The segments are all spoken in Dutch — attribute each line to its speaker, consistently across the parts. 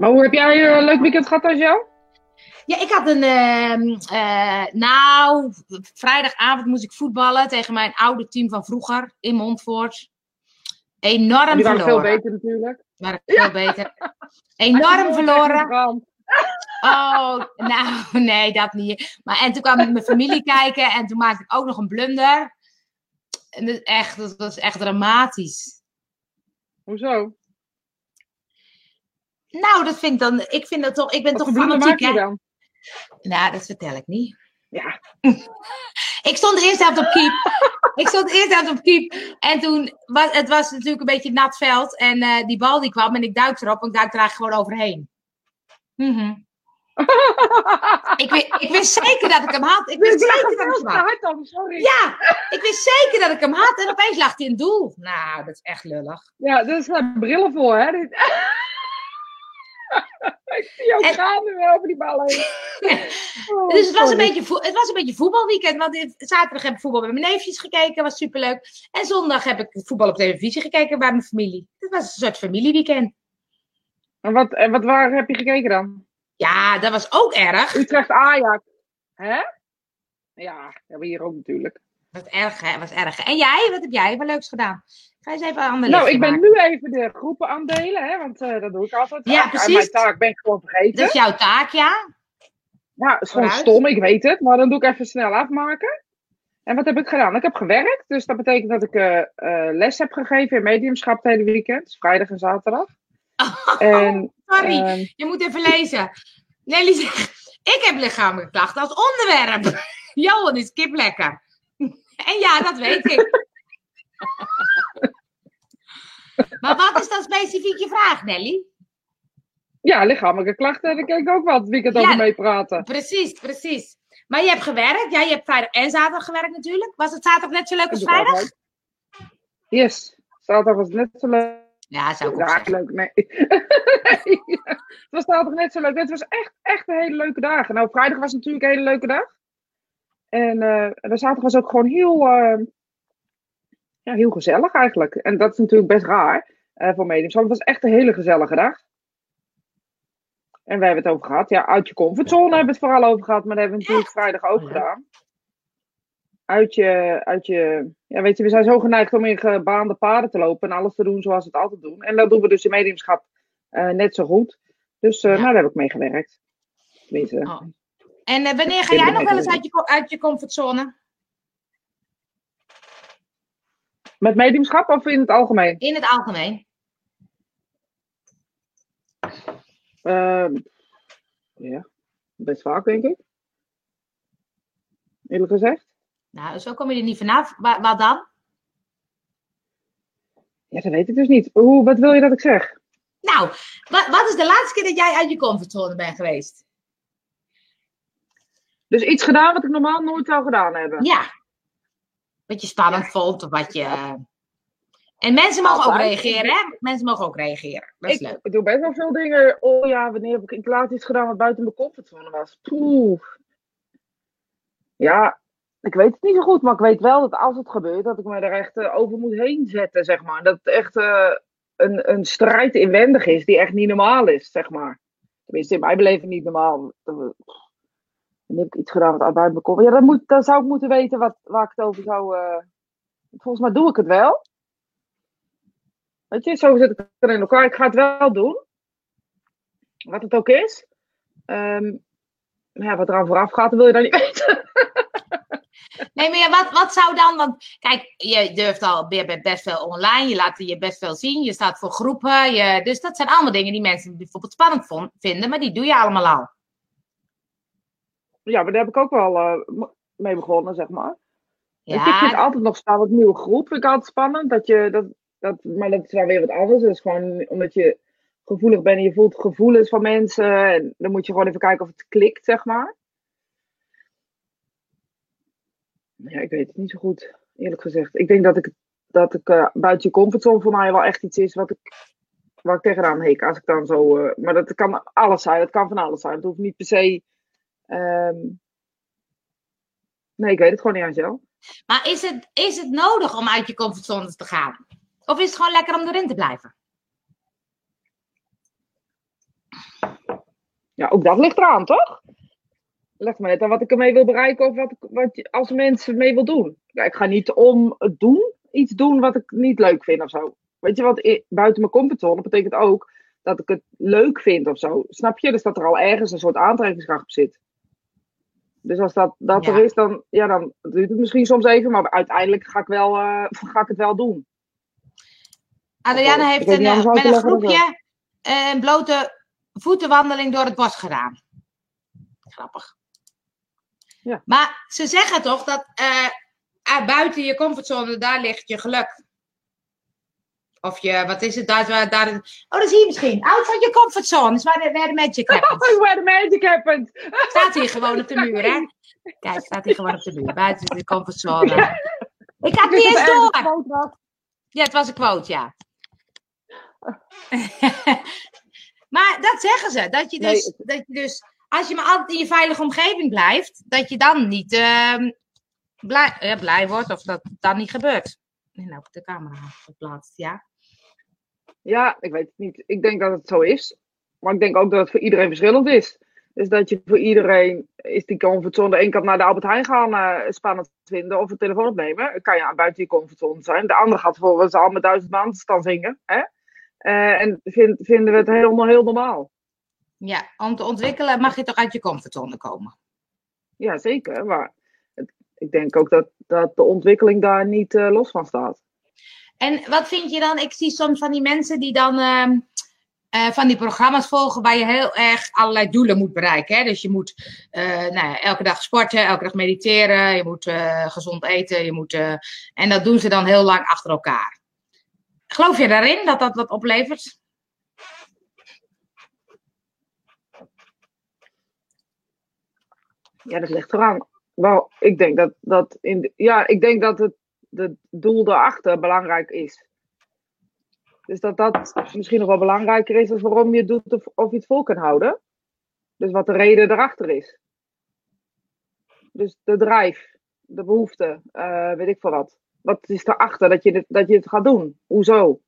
Speaker 1: Maar hoe heb jij een leuk weekend gehad als jou?
Speaker 2: Ja, ik had een. ehm, eh, nou, vrijdagavond moest ik voetballen tegen mijn oude team van vroeger in Montfort. Enorm
Speaker 1: Die waren veel
Speaker 2: verloren.
Speaker 1: beter natuurlijk.
Speaker 2: Maar veel beter. Enorm verloren. Oh, nou, nee, dat niet. Maar en toen kwam ik mijn familie kijken en toen maakte ik ook nog een blunder. En dat, echt, dat was echt dramatisch.
Speaker 1: Hoezo?
Speaker 2: Nou, dat vind ik dan. Ik vind dat toch. Ik ben
Speaker 1: Wat
Speaker 2: toch
Speaker 1: blunder maak
Speaker 2: fanatiek,
Speaker 1: je dan?
Speaker 2: Nou, dat vertel ik niet.
Speaker 1: Ja.
Speaker 2: Ik stond eerste helft op keep. ik stond eerste helft op keep. En toen was het was natuurlijk een beetje een nat veld. En eh, die bal die kwam en ik duik erop. En ik duik er eigenlijk gewoon overheen. Mhm. ik, wist, ik wist zeker dat ik hem had. Ik wist
Speaker 1: is
Speaker 2: zeker dat ik hem had.
Speaker 1: hard dan, sorry.
Speaker 2: Ja, ik wist zeker dat ik hem had. En opeens lag hij in het doel. Nou, dat is echt lullig.
Speaker 1: Ja, daar zijn brillen voor, hè? Ik zie jou
Speaker 2: En-
Speaker 1: gaan over die bal heen. Oh,
Speaker 2: Dus het was, een beetje, het was een beetje voetbalweekend. Want zaterdag heb ik voetbal met mijn neefjes gekeken. Was superleuk. En zondag heb ik voetbal op televisie gekeken bij mijn familie. Het was een soort familieweekend.
Speaker 1: En wat, en wat waar heb je gekeken dan?
Speaker 2: Ja, dat was ook erg.
Speaker 1: Utrecht Ajax. Hè? Ja, dat hebben we hier ook natuurlijk.
Speaker 2: Wat erg, hè? Was erg. En jij? Wat heb jij? Wat leuks gedaan? Ga eens even aan de
Speaker 1: Nou, ik ben
Speaker 2: maken.
Speaker 1: nu even de groepen aandelen, hè, want eh, dat doe ik altijd.
Speaker 2: Ja, precies.
Speaker 1: Mijn taak ben ik gewoon vergeten.
Speaker 2: Dat is jouw taak, ja?
Speaker 1: Ja, het is gewoon
Speaker 2: Vooruit.
Speaker 1: stom, ik weet het. Maar dan doe ik even snel afmaken. En wat heb ik gedaan? Ik heb gewerkt, dus dat betekent dat ik eh, eh, les heb gegeven in mediumschap het hele weekend. Dus vrijdag en zaterdag. En,
Speaker 2: Sorry,
Speaker 1: ehm,
Speaker 2: je moet even lezen. Nelly zegt, ik heb lichamelijke klachten als onderwerp. Johan is kip lekker. En ja, dat weet ik. Maar wat is dan specifiek je vraag, Nelly?
Speaker 1: ja, lichamelijke klachten, daar kan ik ook wel het weekend
Speaker 2: Ja.
Speaker 1: over mee praten.
Speaker 2: Precies, precies. Maar je hebt gewerkt. Ja, je hebt vrijdag en zaterdag gewerkt natuurlijk. Was het zaterdag net zo leuk als vrijdag?
Speaker 1: Yes, zaterdag was het net zo leuk.
Speaker 2: Ja, zou ik ook
Speaker 1: Ja, leuk, nee. het was zaterdag net zo leuk. Het was echt, echt een hele leuke dag. Nou, vrijdag was natuurlijk een hele leuke dag. En eh, de zaterdag was ook gewoon heel, eh, ja, heel gezellig eigenlijk. En dat is natuurlijk best raar eh, voor mediums. Want het was echt een hele gezellige dag. En we hebben het over gehad. Ja, uit je comfortzone hebben we het vooral over gehad. Maar dat hebben we natuurlijk vrijdag ook
Speaker 2: Ja.
Speaker 1: gedaan. Uit je, uit je, ja weet je, we zijn zo geneigd om in gebaande paden te lopen en alles te doen zoals we het altijd doen. En dat doen we dus in mediumschap eh, net zo goed. Dus eh,
Speaker 2: Ja.
Speaker 1: nou, daar heb ik mee gewerkt. Tenminste,
Speaker 2: Oh. En eh, wanneer ga jij nog wel eens uit je, uit je comfortzone?
Speaker 1: Met mediumschap of in het algemeen?
Speaker 2: In het algemeen.
Speaker 1: Ehm, ja, best vaak denk ik. Eerlijk gezegd.
Speaker 2: Nou, zo kom je er niet vanaf. Wa- Wat dan?
Speaker 1: Ja, dat weet ik dus niet. Hoe, wat wil je dat ik zeg?
Speaker 2: Nou, wat, wat is de laatste keer dat jij uit je comfortzone bent geweest?
Speaker 1: Dus iets gedaan wat ik normaal nooit zou gedaan hebben.
Speaker 2: Ja. Wat je spannend vond of wat je... eh, En mensen mogen ook reageren, hè? Mensen mogen ook reageren. Dat is
Speaker 1: ik,
Speaker 2: leuk.
Speaker 1: ik doe best wel veel dingen. Oh ja, wanneer heb ik, ik laat iets gedaan wat buiten mijn comfortzone was? Poeh. Ja, ik weet het niet zo goed, maar ik weet wel dat als het gebeurt, dat ik me er echt eh, over moet heen zetten, zeg maar. Dat het echt eh, een, een strijd inwendig is die echt niet normaal is, zeg maar. Tenminste, in mijn beleving niet normaal. Dan heb ik iets gedaan wat buiten mijn comfortzone... Ja, dan, moet, dan zou ik moeten weten wat, waar ik het over zou... eh, Volgens mij doe ik het wel. Weet je, zo zit ik er in elkaar. Ik ga het wel doen. Wat het ook is. Maar ja, wat er aan vooraf gaat, wil je dan niet weten.
Speaker 2: Nee, maar wat, wat zou dan... Want kijk, je durft al je bent best veel online. Je laat je best veel zien. Je staat voor groepen. Je, dus dat zijn allemaal dingen die mensen bijvoorbeeld spannend vond- vinden. Maar die doe je allemaal al.
Speaker 1: Ja, maar daar heb ik ook wel eh, mee begonnen, zeg maar. Je, ik vind
Speaker 2: Ja,
Speaker 1: altijd nog spannend. Nieuwe groep vind ik altijd spannend. Dat je, dat, dat, maar dat is wel weer wat anders. Dat is gewoon omdat je gevoelig bent en je voelt gevoelens van mensen. En dan moet je gewoon even kijken of het klikt, zeg maar. Ja, ik weet het niet zo goed, eerlijk gezegd. Ik denk dat ik, dat ik eh, buiten je comfortzone voor mij wel echt iets is wat ik, waar ik tegenaan hik. Als ik dan zo, eh, maar dat kan alles zijn. Dat kan van alles zijn. Het hoeft niet per se... ehm, nee, ik weet het gewoon niet aan zelf.
Speaker 2: maar is het, is het nodig om uit je comfortzone te gaan? Of is het gewoon lekker om erin te blijven?
Speaker 1: Ja, ook dat ligt eraan, toch? Leg me net aan wat ik ermee wil bereiken of wat, ik, wat je als mensen mee wil doen. Ja, ik ga niet om het doen, iets doen wat ik niet leuk vind of zo. Weet je wat, buiten mijn comfortzone betekent ook dat ik het leuk vind of zo. Snap je? Dus dat er al ergens een soort aantrekkingskracht op zit. Dus als dat, dat
Speaker 2: Ja.
Speaker 1: er is, dan, ja, dan duurt het misschien soms even, maar uiteindelijk ga ik, wel, eh, ga ik het wel doen.
Speaker 2: Adriana heeft een, eh, met een
Speaker 1: leggen
Speaker 2: groepje eh, een blote voetenwandeling door het bos gedaan. Grappig.
Speaker 1: Ja.
Speaker 2: Maar ze zeggen toch dat buiten je comfortzone, daar ligt je geluk. Of je, wat is het, daar, daar, oh, dat zie je misschien. Out van je comfortzone, is waar de, de magic happens.
Speaker 1: Where the magic happens!
Speaker 2: Staat hier gewoon op de muur, hè? Kijk, staat hier gewoon op de muur. Buiten de comfortzone. Ik had niet eens door. Ja, het was een quote, ja. maar dat zeggen ze. Dat je
Speaker 1: Nee,
Speaker 2: dus, dat je dus als je maar altijd in je veilige omgeving blijft, dat je dan niet ehm, blij, eh, blij wordt of dat dan niet gebeurt. En nou, de camera geplaatst, ja.
Speaker 1: Ja, ik weet het niet. Ik denk dat het zo is. Maar ik denk ook dat het voor iedereen verschillend is. Dus dat je voor iedereen is die comfortzone. De een kan naar de Albert Heijn gaan eh, spannend vinden of een telefoon opnemen. Kan je buiten je comfortzone zijn. De ander gaat bijvoorbeeld al met duizend maanden staan zingen. Hè? Eh, en vind, vinden we het helemaal heel normaal.
Speaker 2: Ja, om te ontwikkelen mag je toch uit je comfortzone komen.
Speaker 1: Ja, zeker. Maar het- ik denk ook dat, dat de ontwikkeling daar niet eh, los van staat.
Speaker 2: En wat vind je dan? Ik zie soms van die mensen die dan ehm, eh, van die programma's volgen waar je heel erg allerlei doelen moet bereiken. Hè? Dus je moet eh, nou ja, elke dag sporten, elke dag mediteren, je moet eh, gezond eten. Je moet, en dat doen ze dan heel lang achter elkaar. Geloof je daarin dat dat wat oplevert?
Speaker 1: Ja, dat ligt eraan. Wel, ik denk dat, dat, in ja, ik denk dat het, het doel daarachter belangrijk is. Dus dat dat misschien nog wel belangrijker is dan waarom je het doet of, je het vol kan houden. Dus wat de reden erachter is. Dus de drijf, de behoefte, eh, weet ik veel wat. Wat is erachter dat je, dat je het gaat doen? Hoezo?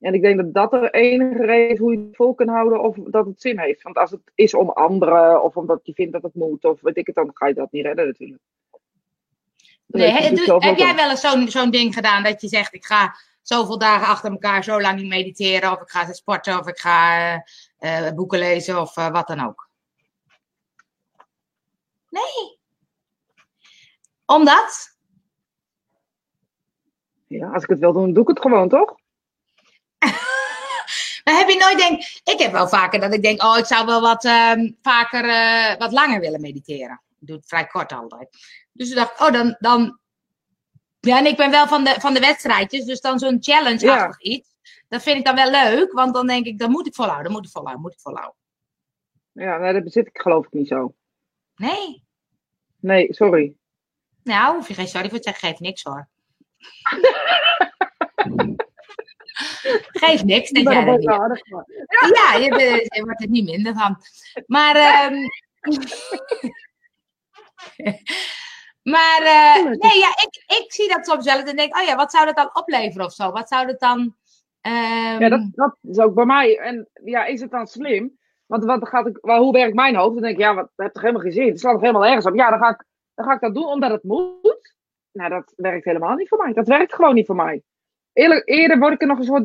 Speaker 1: En ik denk dat dat de enige reden is hoe je het vol kan houden of dat het zin heeft. Want als het is om anderen of omdat je vindt dat het moet of weet ik het, dan ga je dat niet redden natuurlijk.
Speaker 2: Nee,
Speaker 1: zelf
Speaker 2: heb jij
Speaker 1: wel.
Speaker 2: eens zo'n zo'n ding gedaan dat je zegt: ik ga zoveel dagen achter elkaar zo lang niet mediteren, of ik ga sporten, of ik ga eh, eh, boeken lezen, of eh, wat dan ook? Nee. Omdat?
Speaker 1: Ja, als ik het wil doen, doe ik het gewoon, toch?
Speaker 2: Maar heb je nooit denk, ik heb wel vaker dat ik denk, oh, ik zou wel wat ehm, vaker, wat langer willen mediteren. Ik doe het vrij kort altijd. Dus ik dacht, oh, dan, dan, ja, en ik ben wel van de, van de wedstrijdjes, dus dan zo'n challenge-achtig iets. Dat vind ik dan wel leuk, want dan denk ik, dan moet ik volhouden, dan moet ik volhouden, moet ik volhouden.
Speaker 1: Ja, dat bezit ik geloof ik niet zo.
Speaker 2: Nee,
Speaker 1: Nee, sorry.
Speaker 2: nou, hoef je geen sorry voor te zeggen, geeft niks hoor. Geeft niks, denk jij dat
Speaker 1: maar-
Speaker 2: Ja, je, je wordt er niet minder van. Maar, ehm, maar eh, nee, ja, ik, ik zie dat soms wel eens en denk, oh ja, wat zou dat dan opleveren of zo? Wat zou dat dan... ehm,
Speaker 1: Ja, dat, dat is ook bij mij. En ja, is het dan slim? Want wat gaat ik, wel, hoe werkt mijn hoofd? Dan denk ik, ja, wat, heeft toch helemaal geen zin? Het slaat toch helemaal ergens op? Ja, dan ga, ik, dan ga ik dat doen omdat het moet. Nou, dat werkt helemaal niet voor mij. Dat werkt gewoon niet voor mij. Eerlijk, eerder word ik er nog een soort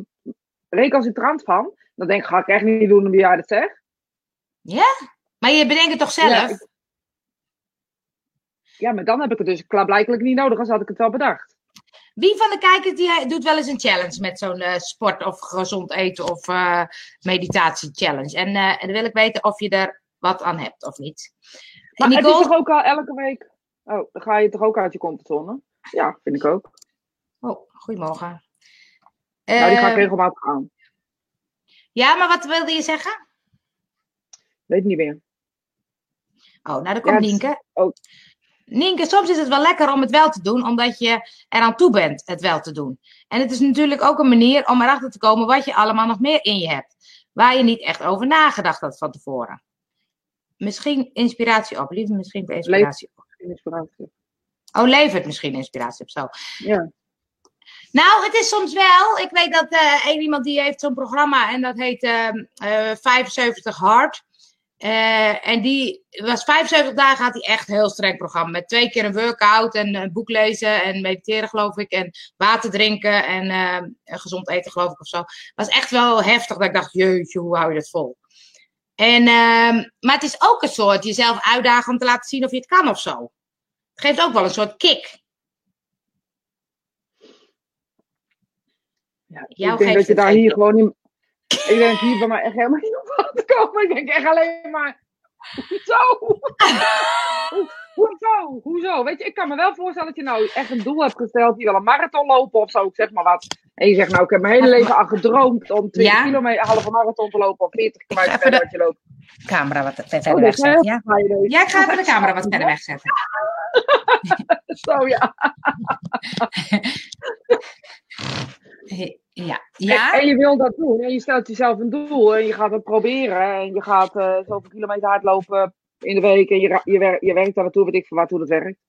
Speaker 1: recalcitrant van. Dan denk ik, ga ik echt niet doen omdat jij dat zegt.
Speaker 2: Maar je bedenkt het toch zelf?
Speaker 1: Ja, ik- Ja, maar dan heb ik het dus klaarblijkelijk niet nodig, als had ik het wel bedacht.
Speaker 2: Wie van de kijkers die eh, doet wel eens een challenge met zo'n eh, sport of gezond eten of eh, meditatie challenge? En, en dan wil ik weten of je er wat aan hebt of niet.
Speaker 1: Maar het
Speaker 2: Nicole,
Speaker 1: is toch ook al elke week... Oh, dan ga je toch ook uit je comfortzone? Ja, vind ik ook.
Speaker 2: Oh, goedemorgen.
Speaker 1: nou, die ga ik regelmatig aan.
Speaker 2: ja, maar wat wilde je zeggen?
Speaker 1: Weet niet meer.
Speaker 2: Oh, nou, dan komt
Speaker 1: het is
Speaker 2: Nienke.
Speaker 1: ook-
Speaker 2: Nienke, soms is het wel lekker om het wel te doen, omdat je eraan toe bent het wel te doen. En het is natuurlijk ook een manier om erachter te komen wat je allemaal nog meer in je hebt. Waar je niet echt over nagedacht had van tevoren. Misschien inspiratie op, liever misschien inspiratie op.
Speaker 1: Inspiratie.
Speaker 2: Oh, levert misschien inspiratie op, zo.
Speaker 1: Ja.
Speaker 2: Nou, het is soms wel. Ik weet dat eh één iemand die heeft zo'n programma en dat heet ehm, eh 75 Hard. Eh, en die was 75 dagen, had hij echt een heel streng programma. Met twee keer een workout en een boek lezen en mediteren, geloof ik. En water drinken en uh, gezond eten, geloof ik, of zo. was echt wel heftig dat ik dacht, jeetje, hoe hou je dat vol? En, uh, maar het is ook een soort jezelf uitdagen om te laten zien of je het kan of zo. Het geeft ook wel een soort kick.
Speaker 1: Ja, ik denk dat je daar hier gewoon in, ik denk hier bij mij echt helemaal niet op aan te komen. Ik denk echt alleen maar. Hoezo? Hoezo? Hoezo? Weet je, ik kan me wel voorstellen dat je nou echt een doel hebt gesteld. Je wil een marathon lopen of zo, ik zeg maar wat. En je zegt nou, ik heb mijn hele leven al gedroomd om 20 ja? kilometer, halve marathon te lopen of 40 kilometer wat je loopt.
Speaker 2: camera wat verder oh, wegzetten. Ja. ja, ik ga even de camera wat verder wegzetten.
Speaker 1: zo ja.
Speaker 2: Ja. ja.
Speaker 1: En, en, je wil dat doen. En je stelt jezelf een doel. En je gaat het proberen. En je gaat uh, zoveel kilometer hardlopen in de week. En je, je, je werkt daar naartoe. Weet ik van wat hoe dat werkt.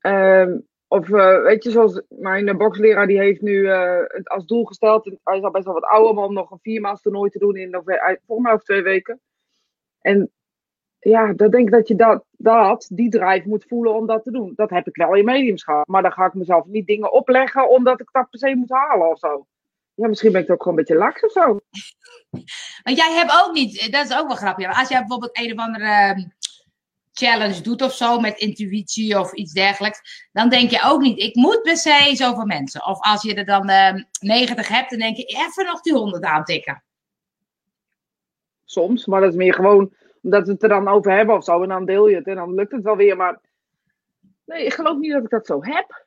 Speaker 1: Um, of uh, weet je, zoals mijn boksleraar. Die heeft nu uh, het als doel gesteld. Hij is al best wel wat ouder. Maar om nog een viermaals toernooi te doen. In volgens mij over twee weken. En ja, dan denk ik dat je dat, dat, die drive moet voelen om dat te doen. Dat heb ik wel in mediumschap. Maar dan ga ik mezelf niet dingen opleggen omdat ik dat per se moet halen of zo. Ja, misschien ben ik ook gewoon een beetje laks of zo.
Speaker 2: Want jij hebt ook niet, dat is ook wel grappig. Als jij bijvoorbeeld een of andere ehm, challenge doet of zo met intuïtie of iets dergelijks, dan denk je ook niet, ik moet per se zoveel mensen. Of als je er dan uh, ehm, 90 hebt, dan denk je even nog die 100 aantikken.
Speaker 1: Soms, maar dat is meer gewoon omdat we het er dan over hebben of zo. En dan deel je het en dan lukt het wel weer. Maar nee, ik geloof niet dat ik dat zo heb.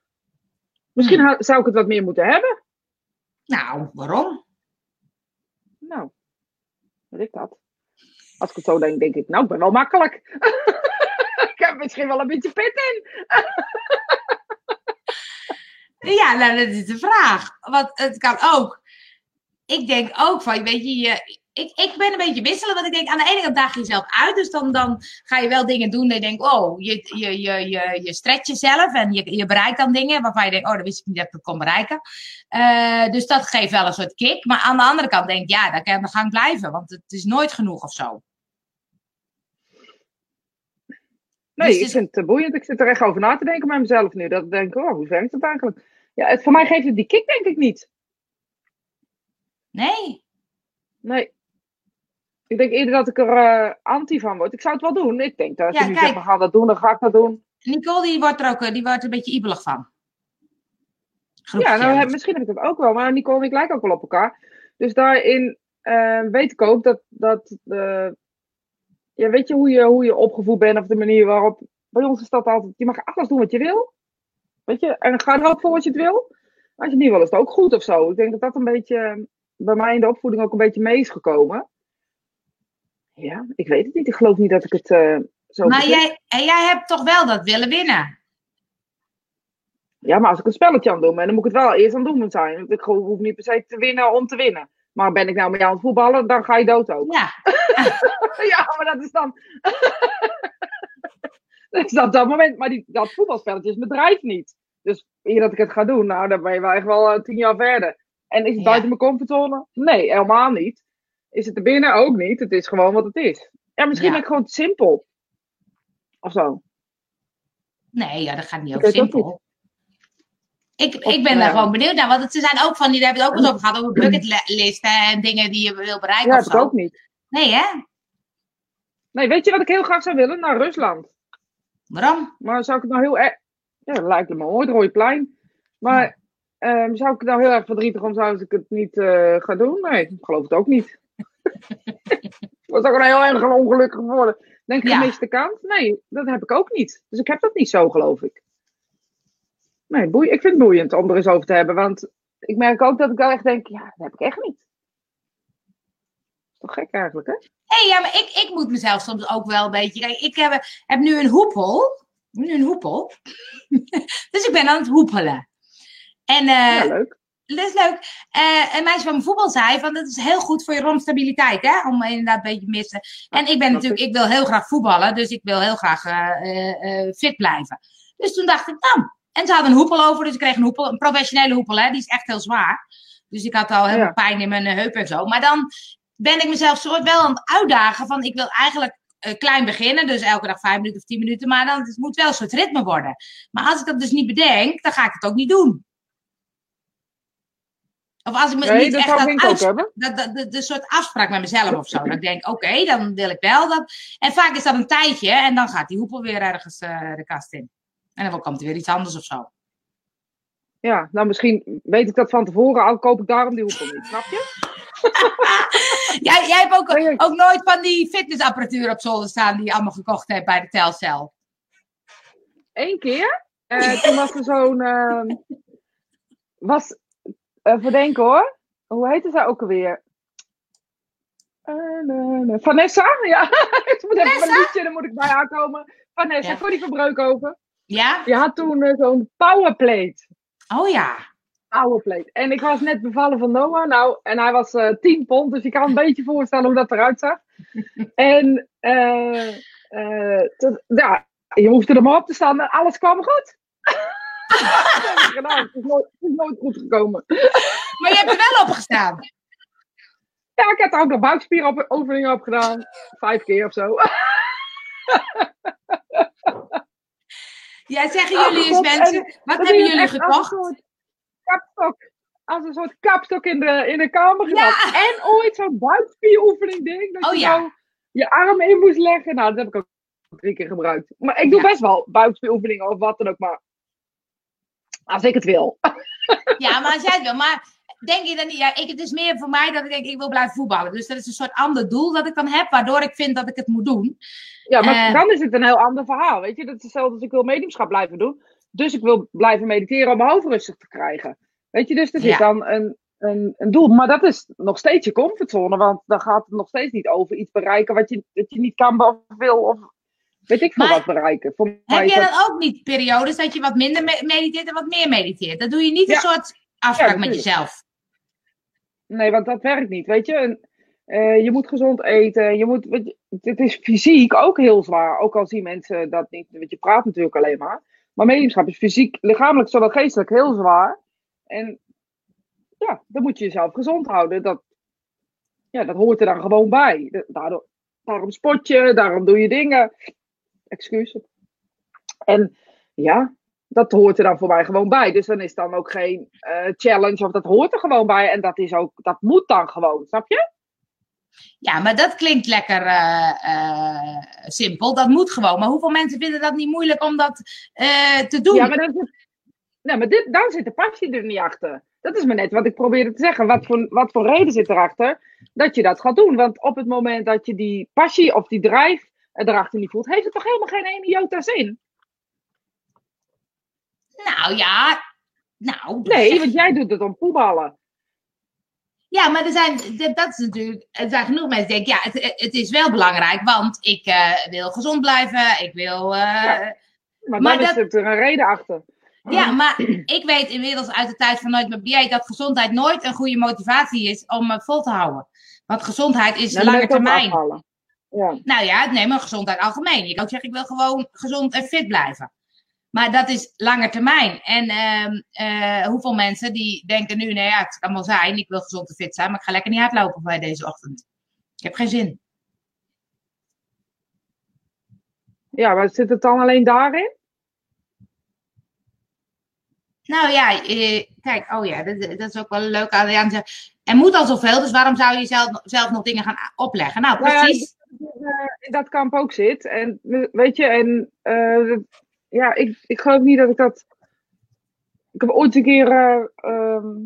Speaker 1: Misschien hmm. zou ik het wat meer moeten hebben.
Speaker 2: Nou, waarom?
Speaker 1: Nou, weet ik dat. Als ik het zo denk, denk ik, nou, ik ben wel makkelijk. ik heb misschien wel een beetje pit in.
Speaker 2: ja, nou, dat is de vraag. Want het kan ook. Ik denk ook van, weet je, je ik, ik ben een beetje wisselen, want ik denk aan de ene kant daag je jezelf uit. Dus dan, dan ga je wel dingen doen en je denkt, oh, je, je, je, je, je stretcht jezelf en je, je bereikt dan dingen waarvan je denkt, oh, dat wist ik niet dat ik kon bereiken. Uh, dus dat geeft wel een soort kick. Maar aan de andere kant denk ik, ja, dan kan je aan de gang blijven, want het is nooit genoeg of zo.
Speaker 1: Nee, dus ik vind het boeiend. Ik zit er echt over na te denken bij mezelf nu. Dat ik denk, oh, hoe werkt het eigenlijk? Ja, het, voor mij geeft het die kick denk ik niet.
Speaker 2: Nee.
Speaker 1: Nee. Ik denk eerder dat ik er uh, anti van word. Ik zou het wel doen. Ik denk dat als ja, je nu kijk, zegt, we gaan dat doen, dan ga ik dat doen.
Speaker 2: Nicole die wordt er ook eh, die wordt een beetje ibelig van.
Speaker 1: ja, nou, misschien heb ik dat ook wel. Maar Nicole en ik lijken ook wel op elkaar. Dus daarin uh, weet ik ook dat... dat ja, weet je hoe, je hoe je opgevoed bent of de manier waarop... Bij ons is dat altijd... Je mag alles doen wat je wil. Weet je? En ga er ook voor wat je het wil. Als je het niet wil, is het ook goed of zo. Ik denk dat dat een beetje bij mij in de opvoeding ook een beetje mee is gekomen. Ja, ik weet het niet. Ik geloof niet dat ik het uh, zo.
Speaker 2: Maar jij, en jij hebt toch wel dat willen winnen?
Speaker 1: Ja, maar als ik een spelletje aan doe, dan moet ik het wel eerst aan doen zijn. Want ik hoef niet per se te winnen om te winnen. Maar ben ik nou met jou aan het voetballen, dan ga je dood ook.
Speaker 2: Ja.
Speaker 1: ja, maar dat is dan. dat is dat, dat moment. Maar die, dat voetbalspelletje is mijn drijf niet. Dus eer dat ik het ga doen, nou, dan ben je wel echt wel uh, tien jaar verder. En is het buiten mijn comfortzone? Nee, helemaal niet. Is het er binnen ook niet. Het is gewoon wat het is. Ja, misschien ja. ben ik gewoon simpel. Of zo.
Speaker 2: Nee, ja, dat gaat niet over simpel. Ik, ik ben daar gewoon benieuwd naar. Want het zijn ook van die, daar hebben we het ook eens over gehad, over bucketlisten en dingen die je wil bereiken.
Speaker 1: Ja,
Speaker 2: dat
Speaker 1: ook niet.
Speaker 2: Nee, hè?
Speaker 1: Nee, weet je wat ik heel graag zou willen? Naar Rusland.
Speaker 2: Waarom?
Speaker 1: Maar zou ik het nou heel erg. Ja, dat lijkt me mooi, het rode plein. Maar Um, zou ik het nou heel erg verdrietig om zou ik het niet uh, gaan doen? Nee, ik geloof het ook niet. was ook een heel erg ongelukkig geworden. Denk je ja. gemiste kans? Nee, dat heb ik ook niet. Dus ik heb dat niet zo, geloof ik. Nee, boei, ik vind het boeiend om er eens over te hebben. Want ik merk ook dat ik wel echt denk, ja, dat heb ik echt niet. Is toch gek eigenlijk, hè?
Speaker 2: Hé, hey, ja, maar ik, ik moet mezelf soms ook wel een beetje... Kijk, ik heb, heb nu een hoepel. Nu een hoepel. dus ik ben aan het hoepelen. En, uh, ja, leuk. Dat is leuk. Uh, een meisje van mijn voetbal zei van dat is heel goed voor je romstabiliteit, hè? Om inderdaad een beetje missen. En ik ben natuurlijk, ik wil heel graag voetballen, dus ik wil heel graag uh, fit blijven. Dus toen dacht ik, nou. En ze hadden een hoepel over, dus ik kreeg een hoepel, een professionele hoepel, hè? Die is echt heel zwaar. Dus ik had al heel veel pijn in mijn heup en zo. Maar dan ben ik mezelf soort wel aan het uitdagen van ik wil eigenlijk klein beginnen, dus elke dag vijf minuten of tien minuten, maar dan het moet wel een soort ritme worden. Maar als ik dat dus niet bedenk, dan ga ik het ook niet doen. Of als ik me
Speaker 1: Nee,
Speaker 2: niet
Speaker 1: dat
Speaker 2: echt dat,
Speaker 1: ik denk ik ook
Speaker 2: uits-
Speaker 1: hebben.
Speaker 2: dat, dat, de, de soort afspraak met mezelf of zo. Dat ik denk, oké, dan wil ik wel dat. En vaak is dat een tijdje en dan gaat die hoepel weer ergens eh, de kast in. En dan komt er weer iets anders of zo.
Speaker 1: Ja, nou misschien weet ik dat van tevoren, al koop ik daarom die hoepel niet, snap je?
Speaker 2: Jij, jij hebt ook,
Speaker 1: Nee,
Speaker 2: ook nooit van die fitnessapparatuur op zolder staan die je allemaal gekocht hebt bij de Telcel.
Speaker 1: Eén keer, eh, toen was er zo'n, eh, was, even denken hoor, hoe heette zij ook alweer? Eh. Vanessa? Ja, ik moet even een liedje, dan moet ik bij haar komen. Vanessa, voor die verbreukhoven.
Speaker 2: Ja?
Speaker 1: Die had toen eh, zo'n powerplate.
Speaker 2: Oh ja.
Speaker 1: Powerplate. En ik was net bevallen van Noah. Nou, en hij was eh 10 pond, dus je kan een beetje voorstellen hoe dat eruit zag. En toen- ja, je hoefde er maar op te staan en alles kwam goed. dat heb ik gedaan. Het is nooit, het is nooit goed gekomen.
Speaker 2: Maar je hebt er wel op gestaan.
Speaker 1: Ja, ik heb er ook nog buikspieroefeningen op gedaan. Vijf keer of zo.
Speaker 2: Ja, zeggen jullie eens
Speaker 1: God,
Speaker 2: mensen,
Speaker 1: en
Speaker 2: wat hebben jullie
Speaker 1: echt Als
Speaker 2: gekocht?
Speaker 1: een soort kapstok. Als een soort kapstok in de, in de kamer gedaan. En ooit zo'n buikspieroefening ding. Dat
Speaker 2: Oh
Speaker 1: je
Speaker 2: ja.
Speaker 1: zo je arm in moest leggen. Nou, dat heb ik ook drie keer gebruikt. Maar ik doe
Speaker 2: Ja.
Speaker 1: best wel buikspieroefeningen of wat dan ook. Maar als ik het wil.
Speaker 2: Ja, maar als jij het wil. Maar denk je dan niet, ja, ik, het is meer voor mij dat ik denk, ik wil blijven voetballen. Dus dat is een soort ander doel dat ik dan heb, waardoor ik vind dat ik het moet doen.
Speaker 1: Ja, maar
Speaker 2: Eh.
Speaker 1: dan is het een heel ander verhaal. Weet je, dat is hetzelfde als ik wil mediumschap blijven doen. Dus ik wil blijven mediteren om mijn hoofd rustig te krijgen. Weet je, dus zit
Speaker 2: Ja.
Speaker 1: dan een, een, een doel. Maar dat is nog steeds je comfortzone. Want dan gaat het nog steeds niet over iets bereiken wat je, dat je niet kan of wil. Of weet ik veel
Speaker 2: Maar
Speaker 1: wat bereiken. Voor
Speaker 2: Heb jij
Speaker 1: dat-
Speaker 2: dan ook niet periodes dat je wat minder me- mediteert en wat meer mediteert? Dan doe je niet een soort afspraak
Speaker 1: Ja,
Speaker 2: met jezelf.
Speaker 1: Nee, want dat werkt niet. Weet je, En, eh, je moet gezond eten. Je moet, je, het is fysiek ook heel zwaar. Ook al zien mensen dat niet. Want je praat natuurlijk alleen maar. Maar mediumschap is fysiek, lichamelijk, zowel geestelijk heel zwaar. En ja, dan moet je jezelf gezond houden. Dat, ja, dat hoort er dan gewoon bij. Da- Daardoor, daarom sport je, daarom doe je dingen. Excuus. En ja, dat hoort er dan voor mij gewoon bij. Dus dan is dan ook geen eh, challenge of dat hoort er gewoon bij. En dat is ook, dat moet dan gewoon, snap je?
Speaker 2: Ja, maar dat klinkt lekker eh, eh, simpel. Dat moet gewoon. Maar hoeveel mensen vinden dat niet moeilijk om dat te doen?
Speaker 1: Ja, maar, dan zit, nee, maar dit, dan zit de passie er niet achter. Dat is maar net wat ik probeerde te zeggen. Wat voor, wat voor reden zit erachter dat je dat gaat doen? Want op het moment dat je die passie of die drijf erachter niet voelt, heeft het toch helemaal geen ene jota zin?
Speaker 2: Nou ja. Nou, dat
Speaker 1: Nee, want jij doet het om voetballen.
Speaker 2: Ja, maar er zijn, dat is natuurlijk, er zijn genoeg mensen die denken, ja, het, het is wel belangrijk, want ik eh, wil gezond blijven, ik wil... eh,
Speaker 1: Ja.
Speaker 2: ja.
Speaker 1: Maar,
Speaker 2: Maar
Speaker 1: dan
Speaker 2: dat-
Speaker 1: is er een reden achter.
Speaker 2: maar ik weet inmiddels uit de tijd van Nooit meer dieet dat gezondheid nooit een goede motivatie is om vol te houden. Want gezondheid is
Speaker 1: Nou, dan
Speaker 2: lange termijn.
Speaker 1: afvallen. Ja.
Speaker 2: Nou ja, nee, maar gezondheid algemeen. Je kan ook zeggen, ik wil gewoon gezond en fit blijven. Maar dat is lange termijn. En ehm, eh, hoeveel mensen die denken nu, nou ja, het kan wel zijn, ik wil gezond en fit zijn, maar ik ga lekker niet hardlopen bij deze ochtend. Ik heb geen zin.
Speaker 1: ja, maar zit het dan alleen daarin?
Speaker 2: Nou ja, eh, kijk, oh ja, dat, dat is ook wel leuk. Adriaan zegt, er moet al zoveel, dus waarom zou je zelf, zelf nog dingen gaan opleggen? Nou,
Speaker 1: Nou
Speaker 2: precies.
Speaker 1: Eh, in dat kamp ook zit. En weet je, en eh, ja, ik, ik geloof niet dat ik dat. Ik heb ooit een keer. eh, ehm,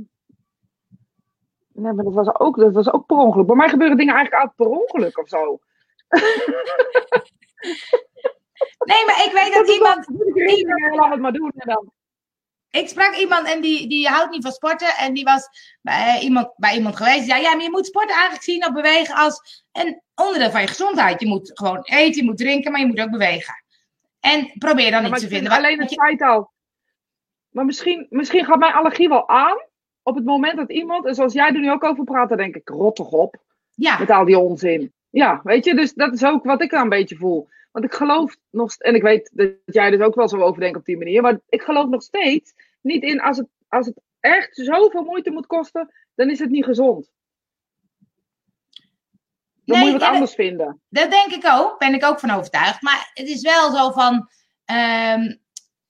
Speaker 1: nee, maar dat was, ook, dat was ook per ongeluk. Bij mij gebeuren dingen eigenlijk altijd per ongeluk of zo.
Speaker 2: Nee, maar ik weet dat iemand,
Speaker 1: Ik laat het maar doen. En dan.
Speaker 2: Ik sprak iemand en die, die houdt niet van sporten. En die was bij iemand, bij iemand geweest. Die zei, ja, maar je moet sporten eigenlijk zien of bewegen als een onderdeel van je gezondheid. Je moet gewoon eten, je moet drinken, maar je moet ook bewegen. En probeer dan
Speaker 1: Ja,
Speaker 2: iets te vinden.
Speaker 1: alleen het feit al. Maar misschien, misschien gaat mijn allergie wel aan. Op het moment dat iemand, en zoals jij er nu ook over praat, dan denk ik, rot toch op.
Speaker 2: Ja,
Speaker 1: Met al die onzin. Ja, weet je, dus dat is ook wat ik dan een beetje voel. Want ik geloof nog, en ik weet dat jij dus ook wel zo over denkt op die manier, maar ik geloof nog steeds niet in als het, als het echt zoveel moeite moet kosten, dan is het niet gezond. Dan
Speaker 2: Nee,
Speaker 1: moet je wat anders vinden.
Speaker 2: Dat denk ik ook, ben ik ook van overtuigd. Maar het is wel zo van. ehm,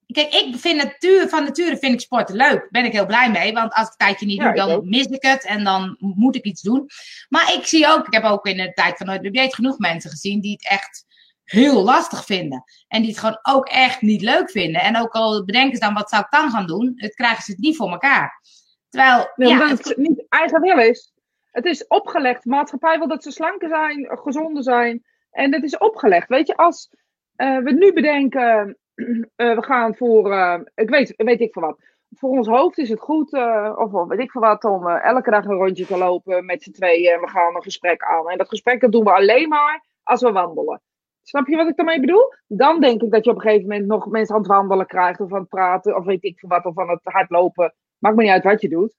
Speaker 2: kijk, ik vind natuur, van nature vind ik sporten leuk. Ben ik heel blij mee. Want als ik een tijdje niet
Speaker 1: Ja,
Speaker 2: doe, dan mis ik het. En dan moet ik iets doen. Maar ik zie ook, ik heb ook in de tijd van Nooit meer Dieet genoeg mensen gezien die het echt heel lastig vinden. En die het gewoon ook echt niet leuk vinden. En ook al bedenken ze dan, wat zou ik dan gaan doen? Het krijgen ze het niet voor elkaar. Terwijl,
Speaker 1: Nee,
Speaker 2: ja,
Speaker 1: omdat het niet eigen wil is. Het is opgelegd. De maatschappij wil dat ze slanker zijn, gezonder zijn. En het is opgelegd. Weet je, als eh, we nu bedenken, eh, we gaan voor, eh, ik weet, weet ik veel wat. Voor ons hoofd is het goed, of wel weet ik veel wat, om elke dag een rondje te lopen met z'n tweeën. En we gaan een gesprek aan. En dat gesprek dat doen we alleen maar als we wandelen. Snap je wat ik daarmee bedoel? Dan denk ik dat je op een gegeven moment nog mensen aan het wandelen krijgt, of aan het praten, of weet ik veel wat, of aan het hardlopen. Maakt me niet uit wat je doet.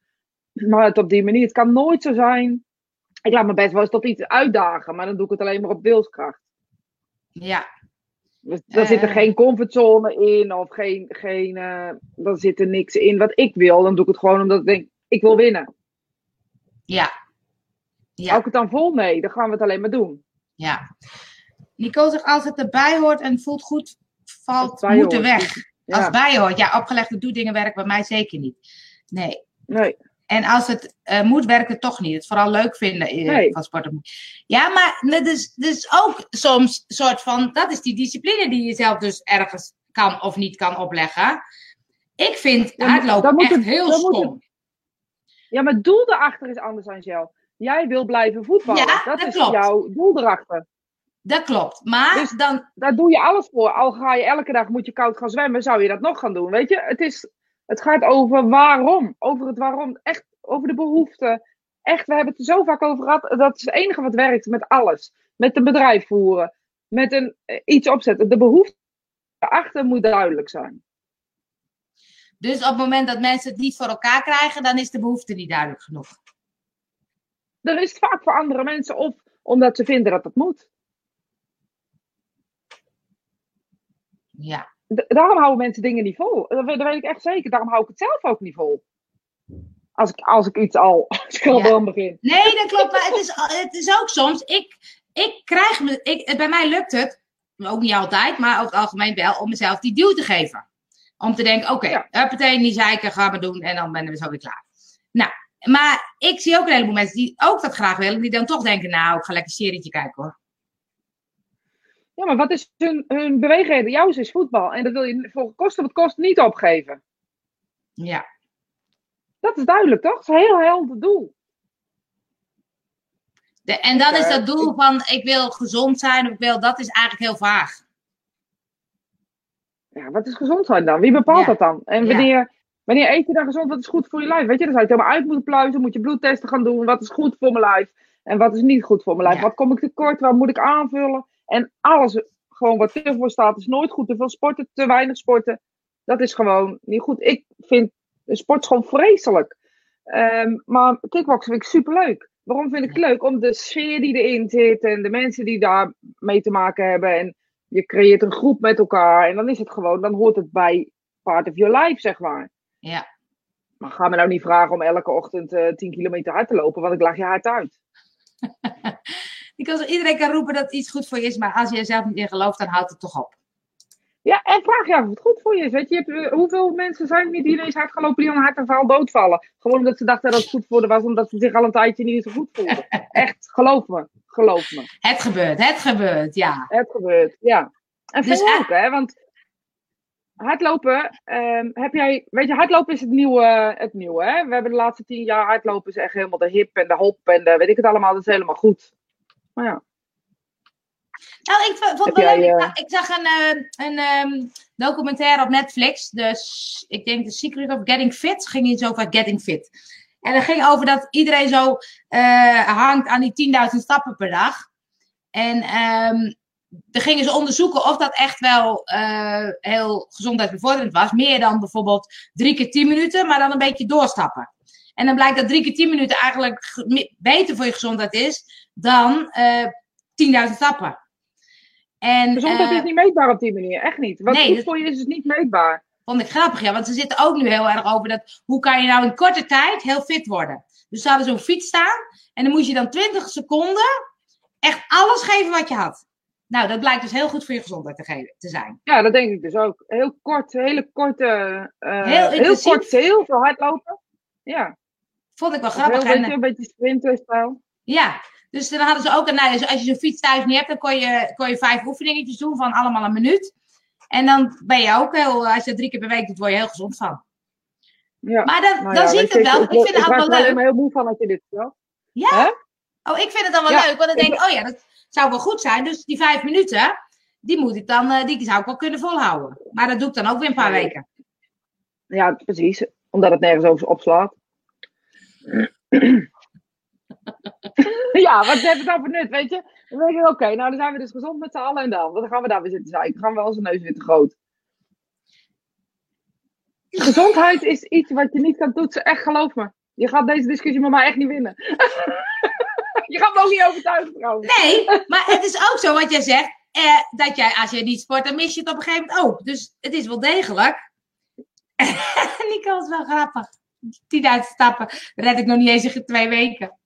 Speaker 1: Maar het op die manier, het kan nooit zo zijn. Ik laat me best wel eens tot iets uitdagen, maar dan doe ik het alleen maar op wilskracht.
Speaker 2: ja,
Speaker 1: Dus daar zit er
Speaker 2: Eh.
Speaker 1: geen comfortzone in, of geen, geen eh, er zit er niks in wat ik wil. Dan doe ik het gewoon omdat ik denk, ik wil winnen.
Speaker 2: ja, ja.
Speaker 1: Hou ik het dan vol? Nee, dan gaan we het alleen maar doen.
Speaker 2: Ja. Nicole zegt, als het erbij hoort en voelt goed, valt moeten weg. Als
Speaker 1: Ja,
Speaker 2: het bij hoort. Ja, opgelegde doedingen werken bij mij zeker niet. Nee.
Speaker 1: nee.
Speaker 2: En als het eh, moet, werkt het toch niet. Het vooral leuk vinden eh,
Speaker 1: Nee.
Speaker 2: van sporten. Ja, maar het is, dus ook soms een soort van... Dat is die discipline die je zelf dus ergens kan of niet kan opleggen. Ik vind
Speaker 1: Ja,
Speaker 2: hardlopen
Speaker 1: moet
Speaker 2: echt
Speaker 1: het-
Speaker 2: heel stom.
Speaker 1: Ja, maar het doel erachter is anders dan jou. Jij wil blijven voetballen.
Speaker 2: Ja,
Speaker 1: dat,
Speaker 2: dat
Speaker 1: is
Speaker 2: klopt.
Speaker 1: jouw doel erachter.
Speaker 2: Dat klopt. Maar
Speaker 1: Dus-
Speaker 2: dan...
Speaker 1: Daar doe je alles voor. Al ga je elke dag moet je koud gaan zwemmen, zou je dat nog gaan doen. Weet je, het, is, het gaat over waarom. Over het waarom. Echt over de behoeften. Echt, we hebben het er zo vaak over gehad. Dat is het enige wat werkt met alles. Met een bedrijf voeren. Met een, eh, iets opzetten. De behoefte erachter moet duidelijk zijn.
Speaker 2: Dus op het moment dat mensen het niet voor elkaar krijgen, dan is de behoefte niet duidelijk genoeg.
Speaker 1: Dan is het vaak voor andere mensen of omdat ze vinden dat het moet.
Speaker 2: Ja.
Speaker 1: Daarom houden mensen dingen niet vol. Dat weet, dat weet ik echt zeker. Daarom hou ik het zelf ook niet vol. Als ik, als ik iets al, als ik al
Speaker 2: Ja.
Speaker 1: begin.
Speaker 2: Nee, dat klopt. Maar het is, het is ook soms. Ik, ik krijg me. Ik, bij mij lukt het. Ook niet altijd, maar over het algemeen wel. Om mezelf die duw te geven. Om te denken: oké,
Speaker 1: Ja.
Speaker 2: okay, huppatee, niet zeiken, gaan we doen. En dan ben we zo weer klaar. Nou, maar ik zie ook een heleboel mensen die ook dat graag willen. Die dan toch denken: nou, ik ga lekker een serietje kijken hoor.
Speaker 1: Ja, maar wat is hun, hun beweegreden? Jouw is voetbal. En dat wil je voor kosten wat kost niet opgeven.
Speaker 2: Ja.
Speaker 1: Dat is duidelijk, toch? Dat is een heel helder doel.
Speaker 2: De, en dan is
Speaker 1: Ja,
Speaker 2: dat doel van: ik wil gezond zijn. Of ik wil, dat is eigenlijk heel vaag.
Speaker 1: Ja, wat is gezond zijn dan? Wie bepaalt
Speaker 2: Ja.
Speaker 1: dat dan? En
Speaker 2: Ja.
Speaker 1: wanneer, wanneer eet je dan gezond? Wat is goed voor je lijf? Weet je, dan zou je het helemaal uit moeten pluizen. Moet je bloedtesten gaan doen. Wat is goed voor mijn lijf? En wat is niet goed voor mijn lijf?
Speaker 2: Ja.
Speaker 1: Wat kom ik tekort? Wat moet ik aanvullen? En alles, gewoon wat er voor staat, is nooit goed. Te veel sporten, te weinig sporten. Dat is gewoon niet goed. Ik vind sport gewoon vreselijk. Ehm, maar kickboksen vind ik superleuk. Waarom vind ik het leuk? Om de sfeer die erin zit en de mensen die daar mee te maken hebben. En je creëert een groep met elkaar. En dan is het gewoon, dan hoort het bij part of your life, zeg maar.
Speaker 2: Ja.
Speaker 1: Maar ga me nou niet vragen om elke ochtend eh 10 kilometer hard te lopen, want ik lag je hard uit.
Speaker 2: Ik kan, iedereen kan roepen dat iets goed voor je is, maar als je er zelf niet in gelooft, dan houdt het toch op.
Speaker 1: Ja, en vraag je af of het goed voor je is. Weet je, je hebt, eh, hoeveel mensen zijn niet die ineens hard gaan lopen die aan hartaanval doodvallen? Gewoon omdat ze dachten dat het goed voor was, omdat ze zich al een tijdje niet zo goed voelden. Echt, geloof me. Geloof me.
Speaker 2: Het gebeurt, het gebeurt, ja.
Speaker 1: Het gebeurt, ja. En
Speaker 2: Dus
Speaker 1: veel ook, hè, want hardlopen, ehm, heb jij, weet je, hardlopen is het nieuwe, het nieuwe, hè. We hebben de laatste tien jaar hardlopen is echt helemaal de hip en de hop en de, weet ik het allemaal, dat is helemaal goed. Maar ja,
Speaker 2: Nou, ik vond het wel leuk. Ik, ik zag een, eh, een ehm, documentaire op Netflix. Dus ik denk The Secret of Getting Fit. Ging iets over Getting Fit. En dat ging over dat iedereen zo eh, hangt aan die 10.000 stappen per dag. En ehm dan gingen ze onderzoeken of dat echt wel eh, heel gezondheidsbevorderend was. Meer dan bijvoorbeeld drie keer 10 minuten, maar dan een beetje doorstappen. En dan blijkt dat drie keer 10 minuten eigenlijk beter voor je gezondheid is dan eh 10.000 stappen. En,
Speaker 1: gezondheid
Speaker 2: eh,
Speaker 1: is niet meetbaar op die manier, echt niet. Wat
Speaker 2: nee,
Speaker 1: goed
Speaker 2: dat-
Speaker 1: voor je is, is niet meetbaar.
Speaker 2: vond ik grappig, ja. Want ze zitten ook nu heel erg over dat. Hoe kan je nou in korte tijd heel fit worden? Dus ze hadden zo'n fiets staan. En dan moest je dan 20 seconden. Echt alles geven wat je had. Nou, dat blijkt dus heel goed voor je gezondheid te, geven, te zijn.
Speaker 1: Ja, dat denk ik dus ook. Heel kort, hele korte, uh,
Speaker 2: Heel
Speaker 1: heel, kort, heel veel hardlopen. Ja,
Speaker 2: Vond ik wel
Speaker 1: heel
Speaker 2: grappig.
Speaker 1: beetje,
Speaker 2: En,
Speaker 1: een beetje sprinterstijl.
Speaker 2: ja, dus dan hadden ze ook, nou, ja, als je zo'n fiets thuis niet hebt, dan kon je, kon je vijf oefeningetjes doen van allemaal een minuut. En dan ben je ook heel, als je dat drie keer per week doet, word je heel gezond van.
Speaker 1: Ja.
Speaker 2: Maar dan,
Speaker 1: Nou
Speaker 2: dan
Speaker 1: ja,
Speaker 2: zie ik het wel. Ik vind het
Speaker 1: raak
Speaker 2: wel leuk.
Speaker 1: maar heel moe van als je dit vertelt.
Speaker 2: Ja?
Speaker 1: Hè?
Speaker 2: Oh, ik vind het dan wel
Speaker 1: Ja,
Speaker 2: leuk. Want dan
Speaker 1: ik-
Speaker 2: denk ik, oh ja, dat zou wel goed zijn. Dus die vijf minuten, die moet ik dan, eh, die zou ik wel kunnen volhouden. Maar dat doe ik dan ook weer een paar weken.
Speaker 1: Ja, precies. Omdat het nergens over opslaat. ja, wat heeft het dan voor nut, weet je? Dan denk ik, oké, nou dan zijn we dus gezond met z'n allen en dan. Dan gaan we daar weer zitten zeiken. Dan gaan we wel zijn neus weer te groot. Gezondheid is iets wat je niet kan toetsen. Echt, geloof me. Je gaat deze discussie met mij echt niet winnen. je gaat me ook niet overtuigen trouwens.
Speaker 2: Nee, maar het is ook zo wat jij zegt. Eh, dat jij, als je niet sport, dan mis je het op een gegeven moment ook. Dus het is wel degelijk. Nico is wel grappig. 10.000 stappen red ik nog niet eens in twee weken.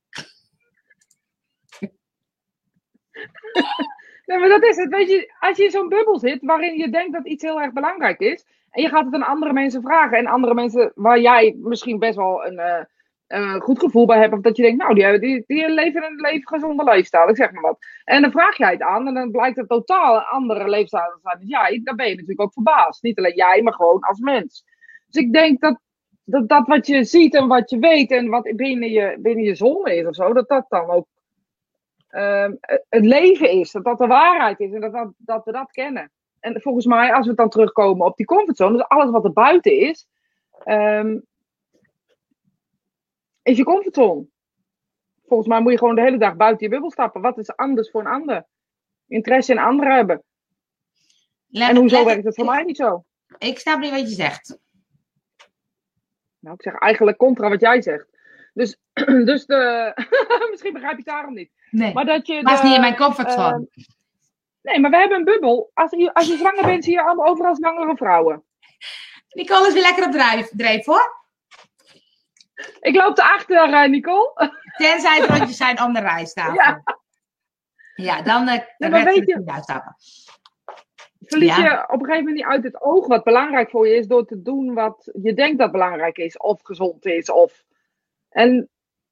Speaker 1: Nee, maar dat is het. Weet je, als je in zo'n bubbel zit waarin je denkt dat iets heel erg belangrijk is. En je gaat het aan andere mensen vragen. En andere mensen waar jij misschien best wel een eh, goed gevoel bij hebt. Of dat je denkt, nou, die, die, die leven een leven gezonde leefstijl. Ik zeg maar wat. En dan vraag jij het aan. En dan blijkt het totaal een andere leefstijl zijn dan jij. Dan ben je natuurlijk ook verbaasd. Niet alleen jij, maar gewoon als mens. Dus ik denk dat dat, dat wat je ziet en wat je weet. En wat binnen je, binnen je zone is of zo. Dat dat dan ook ehm, het leven is. Dat dat de waarheid is. En dat, dat, dat we dat kennen. En volgens mij, als we dan terugkomen op die comfortzone, dus alles wat er buiten is, ehm, is je comfortzone. Volgens mij moet je gewoon de hele dag buiten je bubbel stappen. Wat is anders voor een ander? Interesse in anderen hebben.
Speaker 2: Let-
Speaker 1: En hoezo
Speaker 2: let-
Speaker 1: werkt het voor mij niet zo?
Speaker 2: Ik snap niet wat je zegt.
Speaker 1: Nou, ik zeg eigenlijk contra wat jij zegt. Dus, dus de, misschien begrijp je het daarom niet.
Speaker 2: Nee,
Speaker 1: Maar dat je.
Speaker 2: dat is
Speaker 1: de-
Speaker 2: niet in mijn comfortzone.
Speaker 1: eh, nee, maar we hebben een bubbel. Als je, als je zwanger bent, zie je allemaal overal zwangere vrouwen.
Speaker 2: Nicole is weer lekker op drijf, dreef hoor.
Speaker 1: Ik loop erachter, eh Nicole.
Speaker 2: Tenzij het rondjes zijn om de rijsttafel.
Speaker 1: Ja.
Speaker 2: Ja, dan uh,
Speaker 1: maar
Speaker 2: red
Speaker 1: weet
Speaker 2: je uitstappen.
Speaker 1: Verlies
Speaker 2: Ja.
Speaker 1: je op een gegeven moment niet uit het oog wat belangrijk voor je is door te doen wat je denkt dat belangrijk is, of gezond is. Of... En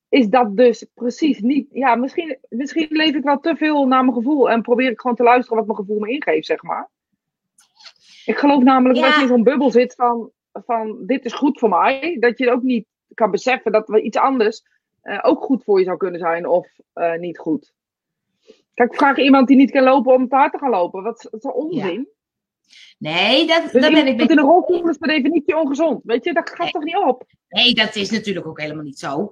Speaker 1: is dat dus precies niet. Ja, misschien, misschien leef ik wel te veel naar mijn gevoel en probeer ik gewoon te luisteren wat mijn gevoel me ingeeft, zeg maar. Ik geloof namelijk
Speaker 2: Ja.
Speaker 1: dat je in zo'n bubbel zit van, van dit is goed voor mij, dat je ook niet kan beseffen dat iets anders eh, ook goed voor je zou kunnen zijn of eh, niet goed. Kijk, vraag iemand die niet kan lopen om te hard te gaan lopen. Wat is dat is onzin?
Speaker 2: Nee, dat,
Speaker 1: Dus
Speaker 2: dat ben ik met
Speaker 1: in een rolstoel is per definitie ongezond. Weet je, dat gaat
Speaker 2: Nee.
Speaker 1: toch niet op?
Speaker 2: Nee, dat is natuurlijk ook helemaal niet zo.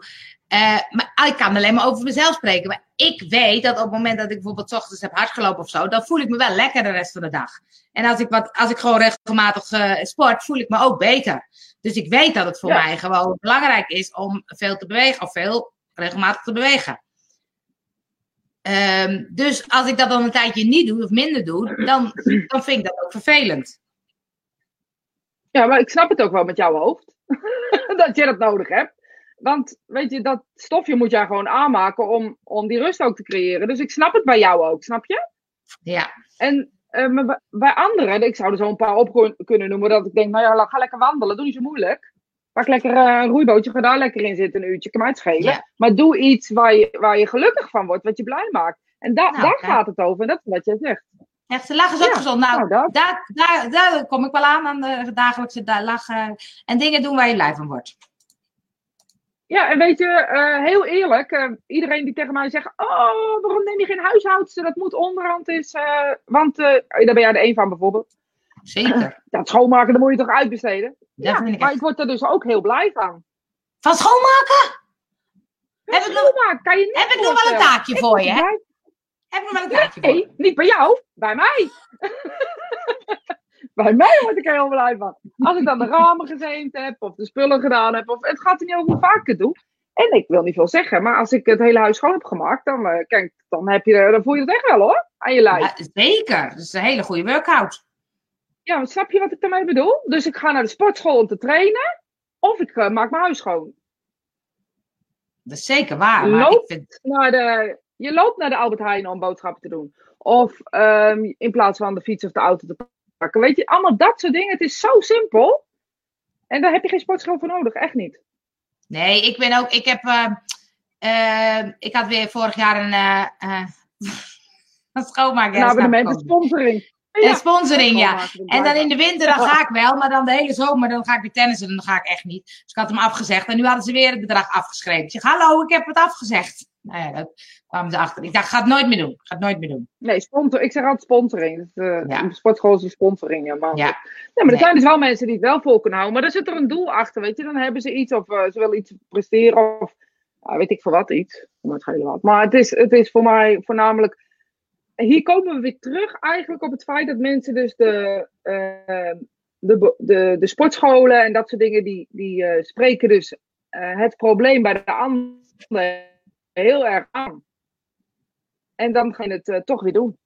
Speaker 2: Eh, maar ik kan alleen maar over mezelf spreken. Maar ik weet dat op het moment dat ik bijvoorbeeld ochtends heb hardgelopen of zo, dan voel ik me wel lekker de rest van de dag. En als ik, wat, als ik gewoon regelmatig eh, sport, voel ik me ook beter. Dus ik weet dat het voor
Speaker 1: Ja.
Speaker 2: mij gewoon belangrijk is om veel te bewegen of veel regelmatig te bewegen. Ehm, dus als ik dat dan een tijdje niet doe of minder doe, dan, dan vind ik dat ook vervelend.
Speaker 1: Ja, maar ik snap het ook wel met jouw hoofd. dat je dat nodig hebt. Want, weet je, dat stofje moet jij gewoon aanmaken om, om die rust ook te creëren. Dus ik snap het bij jou ook, snap je?
Speaker 2: Ja,
Speaker 1: En eh, bij- anderen, ik zou er zo een paar op kun- kunnen noemen, dat ik denk, nou ja, ga lekker wandelen, doe niet zo moeilijk. Pak lekker eh, een roeibootje, ga daar lekker in zitten, een uurtje, kan mij het schelen.
Speaker 2: Ja.
Speaker 1: Maar doe iets waar je, waar je gelukkig van wordt, wat je blij maakt. En da-
Speaker 2: Nou,
Speaker 1: daar gaat het over, en dat is wat jij zegt.
Speaker 2: echt, de lach is ook
Speaker 1: Ja,
Speaker 2: gezond. Nou,
Speaker 1: nou,
Speaker 2: daar, daar, daar kom ik wel aan, aan de dagelijkse da- lachen. En dingen doen waar je blij van wordt.
Speaker 1: Ja, en weet je, eh, heel eerlijk, eh, iedereen die tegen mij zegt, oh, waarom neem je geen huishoudster, dat moet onderhand is, eh, want eh, daar ben jij de een van bijvoorbeeld.
Speaker 2: Zeker.
Speaker 1: Dat schoonmaken, dat moet je toch uitbesteden?
Speaker 2: Dat
Speaker 1: ja,
Speaker 2: vind ik
Speaker 1: maar
Speaker 2: echt.
Speaker 1: ik word er dus ook heel blij van.
Speaker 2: Van schoonmaken? Heb ik, nog,
Speaker 1: kan je niet
Speaker 2: heb ik nog wel een taakje
Speaker 1: Ik
Speaker 2: voor je, hè? Heb ik nog wel een taakje voor je?
Speaker 1: Nee, niet bij jou, bij mij. bij mij word ik er heel blij van. Als ik dan de ramen gezeemd heb, of de spullen gedaan heb, of het gaat er niet over hoe vaak ik het doe. En ik wil niet veel zeggen, maar als ik het hele huis schoon heb gemaakt, dan, eh, kijk, dan, heb je, dan voel je het echt wel hoor, aan je lijf.
Speaker 2: Ja, zeker. Dat is een hele goede workout.
Speaker 1: Ja, snap je wat ik daarmee bedoel? Dus ik ga naar de sportschool om te trainen, of ik eh, maak mijn huis schoon.
Speaker 2: Dat is zeker waar. Maar ik vind,
Speaker 1: Naar de, Je loopt naar de Albert Heijn om boodschappen te doen. Of ehm, in plaats van de fiets of de auto te pakken. Weet je, allemaal dat soort dingen. Het is zo simpel. En daar heb je geen sportschool voor nodig, echt niet.
Speaker 2: Nee, ik ben ook. Ik heb. eh, eh, ik had weer vorig jaar een. eh, een.
Speaker 1: Een abonnement, een sponsoring.
Speaker 2: Een sponsoring, ja. En dan in de winter dan ga ik wel, maar dan de hele zomer dan ga ik weer tennissen en dan ga ik echt niet. Dus ik had hem afgezegd en nu hadden ze weer het bedrag afgeschreven. Ik zeg, hallo, ik heb het afgezegd. Nou ja, dat kwamen ze achter. Ik dacht, ik ga het nooit meer doen. Ik ga het nooit meer doen.
Speaker 1: Nee, sponsor, ik zeg altijd sponsoring. Dus,
Speaker 2: Ja.
Speaker 1: Sportschool is een sponsoring. Ja, maar,
Speaker 2: Ja.
Speaker 1: nee, maar er
Speaker 2: Nee.
Speaker 1: zijn dus wel mensen die het wel vol kunnen houden. Maar er zit er een doel achter, weet je. Dan hebben ze iets of eh, ze willen iets presteren of weet ik voor wat iets. Maar het wat. Maar het is, het is voor mij voornamelijk... Hier komen we weer terug eigenlijk op het feit dat mensen dus de, eh, de, de, de sportscholen en dat soort dingen, die, die eh, spreken dus eh, het probleem bij de ander heel erg aan. En dan ga je het toch weer doen.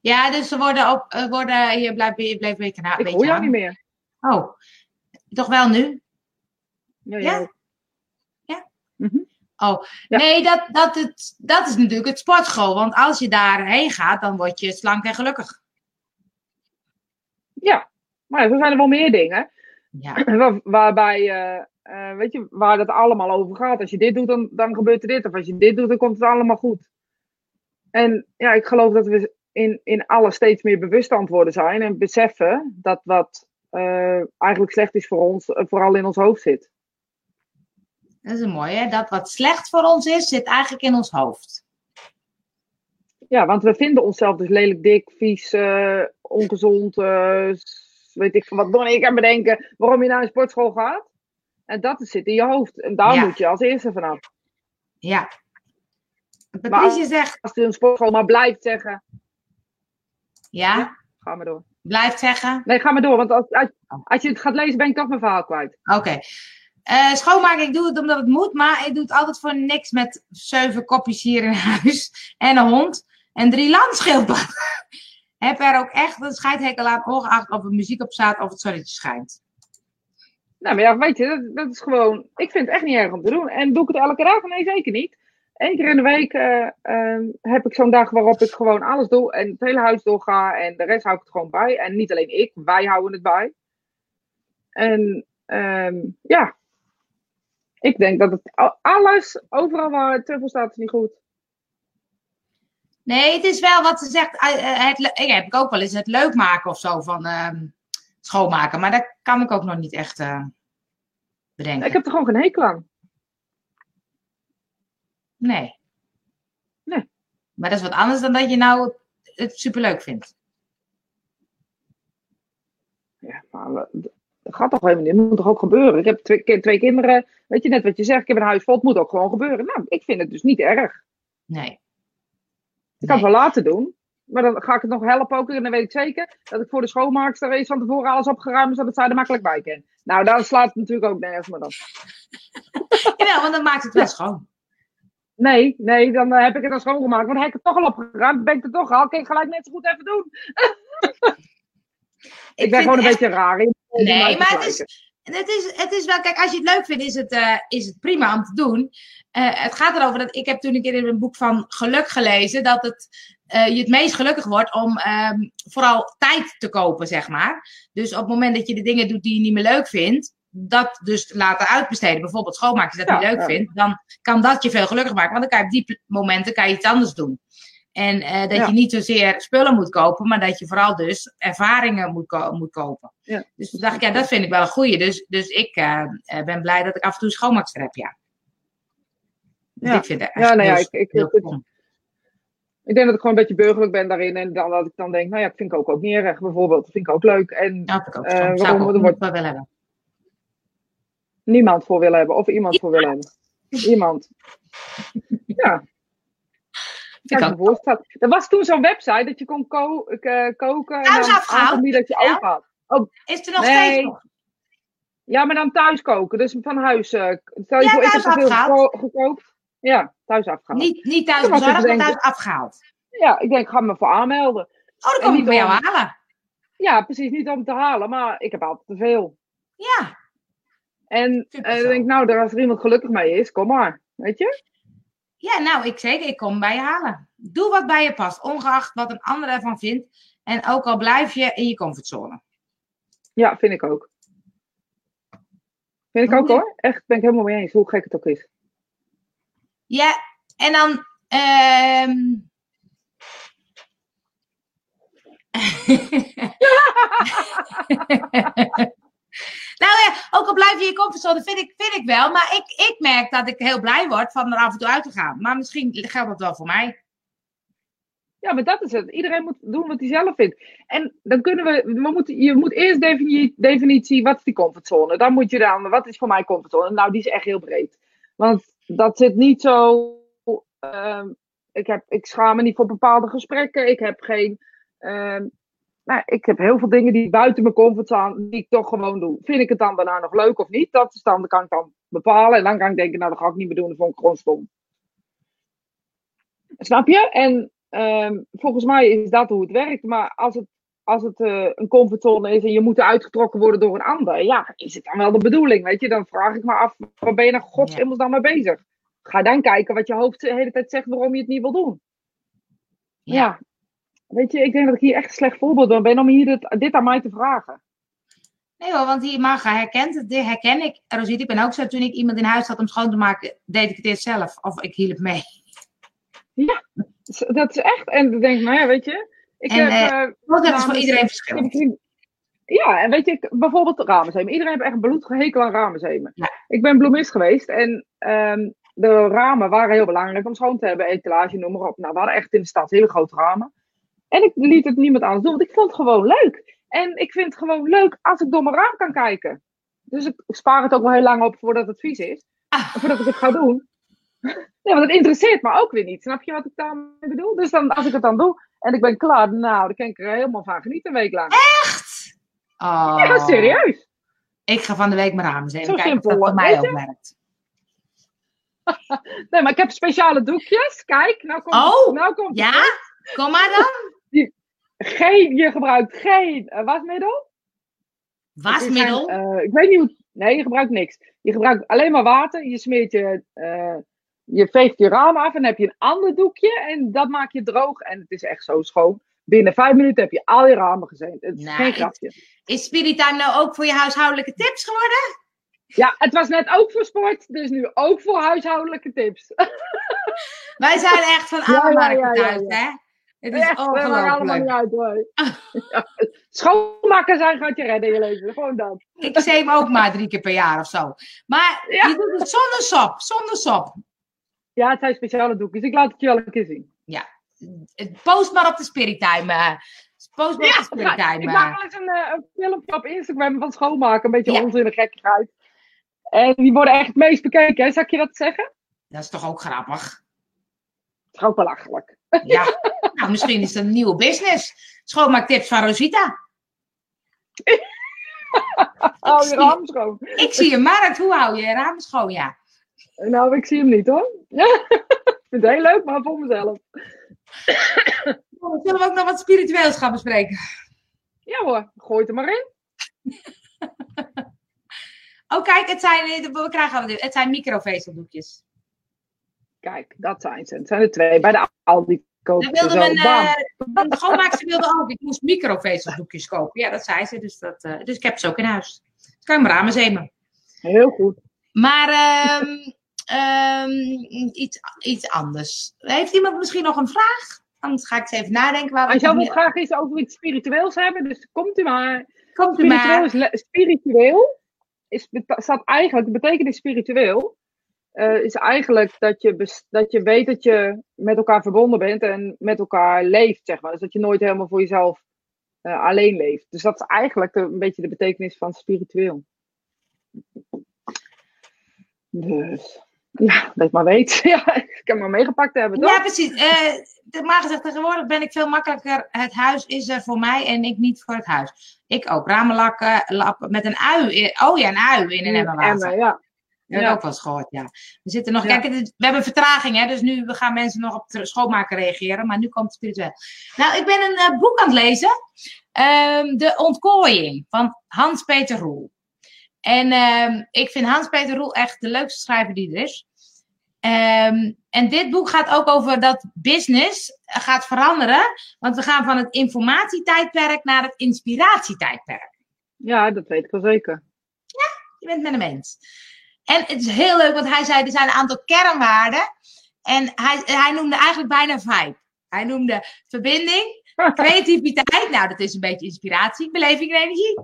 Speaker 2: Ja, dus ze worden op. worden, je blijft je blijft
Speaker 1: Ik hoor jou
Speaker 2: aan.
Speaker 1: niet meer.
Speaker 2: Oh, toch wel nu?
Speaker 1: Ja,
Speaker 2: Ja?
Speaker 1: ja.
Speaker 2: Oh,
Speaker 1: Ja.
Speaker 2: nee, dat, dat, het, dat is natuurlijk het sportschool. Want als je daarheen gaat, dan word je slank en gelukkig.
Speaker 1: ja. Maar zo zijn er wel meer dingen.
Speaker 2: Ja,
Speaker 1: Waar, waarbij, eh, eh, weet je, waar het allemaal over gaat. Als je dit doet, dan, dan gebeurt er dit. Of als je dit doet, dan komt het allemaal goed. En ja, ik geloof dat we in, in alles steeds meer bewust aan het worden zijn. En beseffen dat wat eh, eigenlijk slecht is voor ons, vooral in ons hoofd zit.
Speaker 2: Dat is een mooie. Hè? Dat wat slecht voor ons is, zit eigenlijk in ons hoofd.
Speaker 1: Ja, want we vinden onszelf dus lelijk dik, vies, eh, ongezond. eh, weet ik veel wat Donnie ik kan bedenken waarom je naar een sportschool gaat. En dat zit in je hoofd. En daar
Speaker 2: Ja.
Speaker 1: moet je als eerste vanaf.
Speaker 2: Ja. Patricia zegt,
Speaker 1: Als je een sportschool maar blijft zeggen,
Speaker 2: ja,
Speaker 1: Ja. ga maar door.
Speaker 2: blijft zeggen.
Speaker 1: Nee, ga maar door. Want als, als, als je het gaat lezen, ben ik toch mijn verhaal kwijt.
Speaker 2: Oké. Eh, schoonmaken, ik doe het omdat het moet, maar ik doe het altijd voor niks met zeven kopjes hier in huis en een hond en drie landschildpadden. Heb er ook echt een scheidhekel aan, ongeacht of er muziek op staat of het zonnetje schijnt.
Speaker 1: Nou, maar ja, weet je, dat, dat is gewoon... Ik vind het echt niet erg om te doen. En doe ik het elke dag? Nee, zeker niet. Eén keer in de week eh, ehm, heb ik zo'n dag waarop ik gewoon alles doe en het hele huis doorga. En de rest hou ik het gewoon bij. En niet alleen ik, wij houden het bij. En ehm, ja, ik denk dat het alles, overal waar het truffel staat, is niet goed.
Speaker 2: Nee, het is wel wat ze zegt. eh, eh, het, ik heb ik ook wel eens het leuk maken of zo van ehm, schoonmaken. Maar dat kan ik ook nog niet echt eh, bedenken.
Speaker 1: Ik heb er gewoon geen hekel aan.
Speaker 2: Nee.
Speaker 1: Nee.
Speaker 2: Maar dat is wat anders dan dat je nou het superleuk vindt.
Speaker 1: Ja, maar gaat toch helemaal niet. Dat moet toch ook gebeuren. Ik heb twee, twee kinderen. Weet je net wat je zegt? Ik heb een huis vol. Het moet ook gewoon gebeuren. Nou, ik vind het dus niet erg.
Speaker 2: Nee.
Speaker 1: Ik kan het wel laten doen. Maar dan ga ik het nog helpen ook. En dan weet ik zeker dat ik voor de schoonmaakster eens van tevoren alles opgeruimd zodat zij er makkelijk bij kan. Nou, dan slaat het natuurlijk ook nergens meer op.
Speaker 2: Jawel, want dan maakt het wel schoon.
Speaker 1: Nee, nee, dan eh, heb ik het al schoongemaakt. Want dan heb ik het toch al opgeruimd. Ben ik er toch al. Kan ik gelijk net zo goed even doen. Ik, ben gewoon een
Speaker 2: echt-
Speaker 1: beetje raar. in-
Speaker 2: Nee, maar het is, het, is, het is wel, kijk, als je het leuk vindt, is het, eh, is het prima om te doen. Eh, het gaat erover dat ik heb toen een keer in een boek van geluk gelezen dat het, eh, je het meest gelukkig wordt om ehm, vooral tijd te kopen, zeg maar. Dus op het moment dat je de dingen doet die je niet meer leuk vindt, dat dus laten uitbesteden. Bijvoorbeeld schoonmaken, als je dat
Speaker 1: Ja,
Speaker 2: niet leuk
Speaker 1: ja.
Speaker 2: vindt, dan kan dat je veel gelukkiger maken. Want dan kan je op die momenten kan je iets anders doen. En eh, dat
Speaker 1: Ja.
Speaker 2: je niet zozeer spullen moet kopen, maar dat je vooral dus ervaringen moet, ko- moet kopen.
Speaker 1: Ja.
Speaker 2: Dus toen dacht ik, ja, dat vind ik wel een goeie. Dus, dus ik eh, eh, ben blij dat ik af en toe schoonmaakster heb, ja. Dus
Speaker 1: Ja.
Speaker 2: ik vind het echt
Speaker 1: Ja, nou ja, ik, ik, ik, ik denk dat ik gewoon een beetje burgerlijk ben daarin. En dan dat ik dan denk, nou ja, dat vind ik ook, ook niet erg bijvoorbeeld. Dat vind ik ook leuk. En
Speaker 2: Ja.
Speaker 1: Eh,
Speaker 2: Zou ik
Speaker 1: waarom-
Speaker 2: ook
Speaker 1: er wordt-
Speaker 2: wel willen hebben.
Speaker 1: niemand voor willen hebben. Of iemand voor willen hebben. Iemand. Ja, kan
Speaker 2: ik
Speaker 1: voorstellen. Er was toen zo'n website dat je kon ko koken. En
Speaker 2: Thuis
Speaker 1: dan
Speaker 2: afgehaald?
Speaker 1: aankondigen dat je
Speaker 2: Ja.
Speaker 1: open had.
Speaker 2: Is het er nog
Speaker 1: Nee.
Speaker 2: steeds nog?
Speaker 1: Ja, maar dan thuis koken. Dus van huis. eh, stel je
Speaker 2: Ja,
Speaker 1: voor, ik heb geko- gekookt. Ja, thuis afgehaald.
Speaker 2: Niet, niet thuis bezorgd, maar thuis afgehaald.
Speaker 1: Ja, ik denk, ik ga me voor aanmelden.
Speaker 2: Oh, dan kom ik bij jou
Speaker 1: om-
Speaker 2: halen.
Speaker 1: Ja, precies. Niet om te halen, maar ik heb altijd te veel.
Speaker 2: Ja,
Speaker 1: En dan denk ik, nou, als er iemand gelukkig mee is, kom maar. Weet je?
Speaker 2: Ja, nou, ik zeker. Ik kom bij je halen. Doe wat bij je past, ongeacht wat een ander ervan vindt. En ook al blijf je in je comfortzone.
Speaker 1: Ja, vind ik ook. Vind ik ook hoor. Echt, ben ik helemaal mee eens, hoe gek het ook is.
Speaker 2: Ja, en dan. ehm nou ja, ook al blijf je je comfortzone, vind ik, vind ik wel. Maar ik, ik merk dat ik heel blij word van er af en toe uit te gaan. Maar misschien geldt dat wel voor mij.
Speaker 1: Ja, maar dat is het. Iedereen moet doen wat hij zelf vindt. En dan kunnen we, we moeten, je moet eerst definitie, definitie, wat is die comfortzone? Dan moet je dan, wat is voor mij comfortzone? Nou, die is echt heel breed. Want dat zit niet zo, uh, ik, heb, ik schaam me niet voor bepaalde gesprekken. Ik heb geen, uh, nou, ik heb heel veel dingen die buiten mijn comfortzone, die ik toch gewoon doe. Vind ik het dan daarna nog leuk of niet? Dat is dan, kan ik dan bepalen. En dan kan ik denken, nou, dat ga ik niet meer doen. Dat vond ik gewoon stom. Snap je? En um, volgens mij is dat hoe het werkt. Maar als het, als het uh, een comfortzone is en je moet uitgetrokken worden door een ander, ja, is het dan wel de bedoeling? Weet je, dan vraag ik me af, waar ben je nou godshimmels dan mee bezig? Ga dan kijken wat je hoofd de hele tijd zegt waarom je het niet wil doen. Ja. ja. Weet je, ik denk dat ik hier echt een slecht voorbeeld ben om hier dit, dit aan mij te vragen.
Speaker 2: Nee hoor, want die Maga herkent het, dit herken ik. Rosita, ik ben ook zo, toen ik iemand in huis had om schoon te maken, deed ik het eerst zelf. Of ik hielp mee.
Speaker 1: Ja, dat is echt. En dan denk ik, nou ja, weet je. Ik
Speaker 2: en, heb, uh, dat is voor iedereen verschillend.
Speaker 1: Ja, en weet je, bijvoorbeeld ramenzemen. Iedereen heeft echt een bloedige hekel aan ramenzemen. Ja. Ik ben bloemist geweest en um, de ramen waren heel belangrijk om schoon te hebben. Etalage, noem maar op. Nou, we hadden echt in de stad hele grote ramen. En ik liet het niemand anders doen, want ik vond het gewoon leuk. En ik vind het gewoon leuk als ik door mijn raam kan kijken. Dus ik spaar het ook wel heel lang op voordat het vies is. Ah. Voordat ik het ga doen. Ja, want het interesseert me ook weer niet. Snap je wat ik daarmee bedoel? Dus dan, als ik het dan doe en ik ben klaar, nou, dan kan ik er helemaal van genieten een week lang.
Speaker 2: Echt?
Speaker 1: Oh. Ja, serieus.
Speaker 2: Ik ga van de week mijn ramen even kijken of dat voor mij ook werkt.
Speaker 1: nee, maar ik heb speciale doekjes. Kijk, nou komt
Speaker 2: oh,
Speaker 1: het. Nou komt
Speaker 2: ja? Het. Kom maar dan.
Speaker 1: Geen, je gebruikt geen uh, wasmiddel.
Speaker 2: Wasmiddel?
Speaker 1: Uh, ik weet niet hoe. Nee, je gebruikt niks. Je gebruikt alleen maar water. Je smeert je. Uh, je veegt je raam af en dan heb je een ander doekje. En dat maak je droog. En het is echt zo schoon. Binnen vijf minuten heb je al je ramen gezeten. Het is nou, geen grapje.
Speaker 2: Is Spirit Time nou ook voor je huishoudelijke tips geworden?
Speaker 1: Ja, het was net ook voor sport, dus nu ook voor huishoudelijke tips.
Speaker 2: Wij zijn echt van alle ja, ja, ja, thuis, hè? Het is
Speaker 1: Echt, ongelooflijk. Dat allemaal niet uit hoor. ja, schoonmaken zijn gaat je redden in je leven. Gewoon dat.
Speaker 2: Ik zeem ook maar drie keer per jaar of zo. Maar ja. je doet het zonder sop. Zonder sop.
Speaker 1: Ja, het zijn speciale doekjes. Ik laat het je wel een keer zien.
Speaker 2: Ja. Post maar op de Spirit Time. Uh, post maar ja, op de Spirit Time.
Speaker 1: Ik maak wel eens een, uh, een filmpje op Instagram van schoonmaken. Een beetje onzinnige gekkigheid. En die worden echt het meest bekeken. Hè? Zal ik je dat zeggen?
Speaker 2: Dat is toch ook grappig?
Speaker 1: Het is ook belachelijk.
Speaker 2: Ja, nou, misschien is het een nieuwe business. Schoonmaaktips van Rosita.
Speaker 1: hou je raam schoon.
Speaker 2: Ik zie een markt. Hoe hou je je raam schoon? Ja.
Speaker 1: Nou, ik zie hem niet hoor. ik vind het heel leuk, maar voor mezelf.
Speaker 2: Zullen we ook nog wat spiritueels gaan bespreken?
Speaker 1: Ja hoor, gooi het er maar in.
Speaker 2: oh kijk, het zijn, we krijgen, het zijn microvezeldoekjes.
Speaker 1: Kijk, dat zijn ze. Het zijn er twee. Bij de Aldi kopen
Speaker 2: men, uh, de schoonmaakster wilde ook. Ik moest microvezeldoekjes kopen. Ja, dat zei ze. Dus, dat, uh, dus ik heb ze ook in huis. Dus kan je mijn ramen zemen.
Speaker 1: Heel goed.
Speaker 2: Maar um, um, iets, iets anders. Heeft iemand misschien nog een vraag? Anders ga ik eens even nadenken. Waar
Speaker 1: Als jouw vraag is over iets spiritueels hebben, dus komt u maar.
Speaker 2: Komt u
Speaker 1: spiritueel
Speaker 2: maar.
Speaker 1: Is, spiritueel is, staat eigenlijk, de betekenis spiritueel uh, is eigenlijk dat je, dat je weet dat je met elkaar verbonden bent en met elkaar leeft, zeg maar. Dus dat je nooit helemaal voor jezelf uh, alleen leeft. Dus dat is eigenlijk de, een beetje de betekenis van spiritueel. Dus, ja, dat ik maar weet. ja, ik heb maar meegepakt hebben, toch?
Speaker 2: Ja, precies. Uh, maar gezegd, tegenwoordig ben ik veel makkelijker. Het huis is er voor mij en ik niet voor het huis. Ik ook ramen lakken, lappen met een ui. In, oh ja, een ui in een emmer water.
Speaker 1: ja.
Speaker 2: Heb ik ook wel eens gehoord, ja. We zitten nog, ja. kijk, we hebben vertraging, hè, dus nu gaan mensen nog op schoonmaken reageren, maar nu komt het spiritueel. Nou, ik ben een uh, boek aan het lezen, um, De Ontkooiing van Hans-Peter Roel. En um, ik vind Hans-Peter Roel echt de leukste schrijver die er is. Ehm, en dit boek gaat ook over dat business gaat veranderen. Want we gaan van het informatietijdperk naar het inspiratietijdperk.
Speaker 1: Ja, dat weet ik wel zeker.
Speaker 2: Ja, je bent met hem eens. En het is heel leuk, want hij zei er zijn een aantal kernwaarden. En hij, hij noemde eigenlijk bijna vijf. Hij noemde verbinding, creativiteit. Nou, dat is een beetje inspiratie, beleving en energie.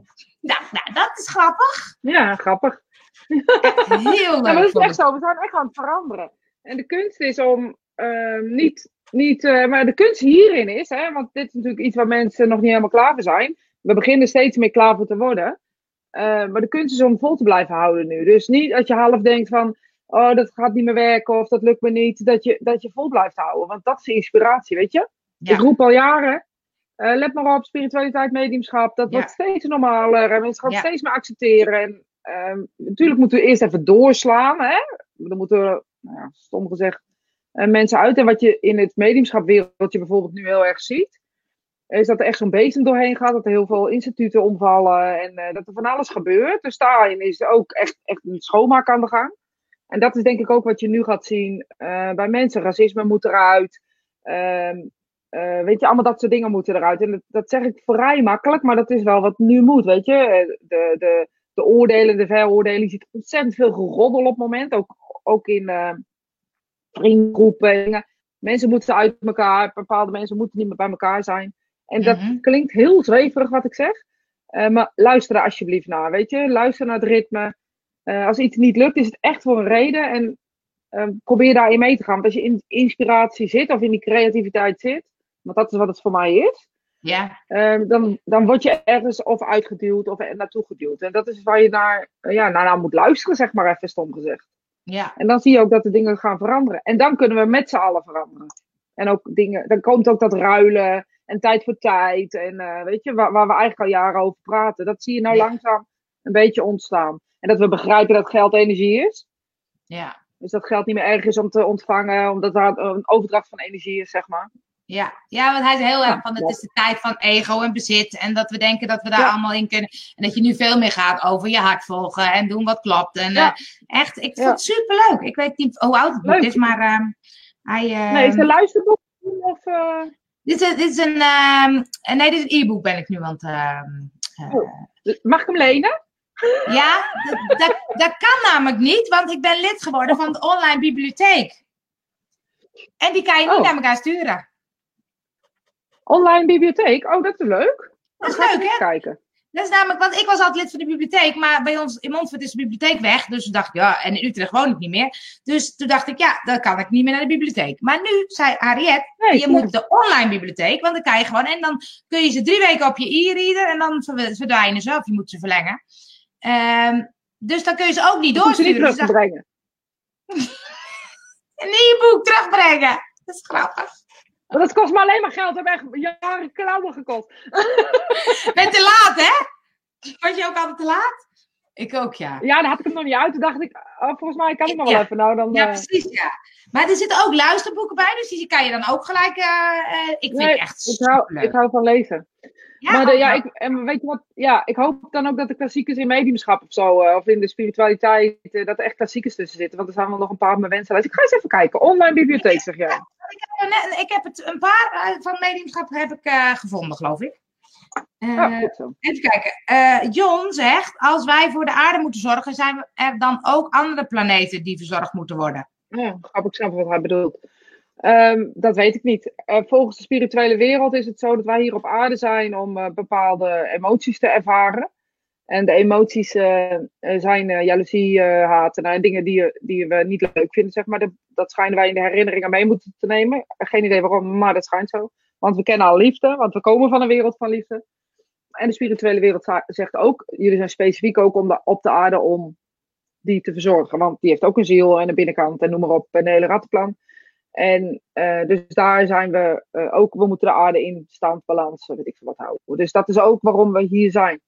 Speaker 2: Nou, nou dat is grappig.
Speaker 1: Ja, grappig.
Speaker 2: Heel leuk.
Speaker 1: Ja, maar dat is echt zo. We zijn echt aan het veranderen. En de kunst is om ehm, niet, niet uh, maar de kunst hierin is, hè, want dit is natuurlijk iets waar mensen nog niet helemaal klaar voor zijn. We beginnen steeds meer klaar voor te worden. Uh, maar de kunst is om vol te blijven houden nu. Dus niet dat je half denkt van, oh, dat gaat niet meer werken of dat lukt me niet. Dat je, dat je vol blijft houden. Want dat is inspiratie, weet je? Ja. Ik roep al jaren, uh, let maar op, spiritualiteit, mediumschap. Dat ja. wordt steeds normaler en mensen gaan ja. steeds meer accepteren. En uh, natuurlijk moeten we eerst even doorslaan. Hè? Dan moeten we, nou ja, stom gezegd, uh, mensen uit. En wat je in het mediumschapwereldje bijvoorbeeld nu heel erg ziet, is dat er echt zo'n bezem doorheen gaat. Dat er heel veel instituten omvallen en uh, dat er van alles gebeurt. Dus daarin is ook echt, echt een schoonmaak aan de gang. En dat is denk ik ook wat je nu gaat zien uh, bij mensen. Racisme moet eruit. Uh, weet je, allemaal dat soort dingen moeten eruit. En dat, zeg ik vrij makkelijk, maar dat is wel wat nu moet, weet je. De, de, de oordelen, de veroordelen, je ziet ontzettend veel geroddel op het moment. Ook, ook in uh, vriendengroepen. Mensen moeten uit elkaar, bepaalde mensen moeten niet meer bij elkaar zijn. En dat mm-hmm. klinkt heel zweverig wat ik zeg. Uh, maar luister er alsjeblieft naar, weet je. Luister naar het ritme. Uh, als iets niet lukt, is het echt voor een reden. En uh, probeer daarin mee te gaan. Want als je in inspiratie zit of in die creativiteit zit, want dat is wat het voor mij is.
Speaker 2: Ja.
Speaker 1: Um, dan, dan word je ergens of uitgeduwd of er naartoe geduwd. En dat is waar je naar, ja, naar, naar moet luisteren, zeg maar even stom gezegd.
Speaker 2: Ja.
Speaker 1: En dan zie je ook dat de dingen gaan veranderen. En dan kunnen we met z'n allen veranderen. En ook dingen, dan komt ook dat ruilen en tijd voor tijd. En uh, weet je, waar, waar, we eigenlijk al jaren over praten. Dat zie je nou ja. langzaam een beetje ontstaan. En dat we begrijpen dat geld energie is.
Speaker 2: Ja.
Speaker 1: Dus dat geld niet meer erg is om te ontvangen, omdat daar een overdracht van energie is, zeg maar.
Speaker 2: Ja. ja, want hij is heel erg van het is de tijd van ego en bezit. En dat we denken dat we daar ja. allemaal in kunnen. En dat je nu veel meer gaat over je hart volgen en doen wat klopt. En ja. uh, echt, ik vond het superleuk. Ik weet niet hoe oud het boek is, maar uh, hij...
Speaker 1: Nee, is het een luisterboek? Of, uh...
Speaker 2: dit, is, dit is een... nee, dit is een e-book ben ik nu aan het...
Speaker 1: Oh. Mag ik hem lenen?
Speaker 2: Ja, dat, dat kan namelijk niet, want ik ben lid geworden van de online bibliotheek. En die kan je niet oh. naar elkaar sturen.
Speaker 1: Online bibliotheek? Oh, dat is leuk.
Speaker 2: Dat is leuk, hè?
Speaker 1: Kijken.
Speaker 2: Dat is namelijk, want ik was altijd lid van de bibliotheek, maar bij ons in Montfort is de bibliotheek weg. Dus toen dacht ik, ja, en in Utrecht woon ik niet meer. Dus toen dacht ik, ja, dan kan ik niet meer naar de bibliotheek. Maar nu zei Harriet, nee, je moet de online bibliotheek, want dan kan je gewoon, en dan kun je ze drie weken op je e-reader en dan verdwijnen ze, of je moet ze verlengen. Um, dus dan kun je ze ook niet doorsturen.
Speaker 1: Niet terugbrengen.
Speaker 2: Dus een e-book terugbrengen. Dat is grappig.
Speaker 1: Dat kost me alleen maar geld. Dat heeft echt jaren klauwen gekost.
Speaker 2: Ben te laat, hè? Was je ook altijd te laat? Ik ook, ja.
Speaker 1: Ja, dan had ik hem nog niet uit. Toen dacht ik, oh, volgens mij kan ik nog ja. wel even. Nou, dan,
Speaker 2: ja, uh... precies, ja. Maar er zitten ook luisterboeken bij, dus die kan je dan ook gelijk. Uh, uh, ik vind
Speaker 1: nee,
Speaker 2: echt
Speaker 1: ik hou, ik hou van lezen. Ja, maar de, ja, ik, en weet je wat? Ja, ik hoop dan ook dat de klassiekers in mediumschap of zo, uh, of in de spiritualiteit, uh, dat er echt klassiekers tussen zitten. Want er zijn wel nog een paar op mijn wensenlijst. Ik ga eens even kijken. Online bibliotheek, zeg jij.
Speaker 2: Ik heb, ik heb het, een paar van mediumschap heb ik gevonden, geloof ik.
Speaker 1: Zo.
Speaker 2: Even kijken. John zegt, als wij voor de aarde moeten zorgen, zijn er dan ook andere planeten die verzorgd moeten worden?
Speaker 1: Ja, grappig snap wat hij bedoelt. Um, dat weet ik niet. Uh, volgens de spirituele wereld is het zo dat wij hier op aarde zijn om uh, bepaalde emoties te ervaren. En de emoties uh, zijn jaloezie, haat en dingen die, die we niet leuk vinden, zeg maar. De, dat schijnen wij in de herinneringen mee moeten te nemen. Geen idee waarom, maar dat schijnt zo. Want we kennen al liefde, want we komen van een wereld van liefde. En de spirituele wereld zegt ook, jullie zijn specifiek ook om op de aarde om die te verzorgen. Want die heeft ook een ziel en een binnenkant en noem maar op, een hele rattenplan. En uh, dus daar zijn we uh, ook, we moeten de aarde in stand, balans, weet ik veel wat houden. Dus dat is ook waarom we hier zijn.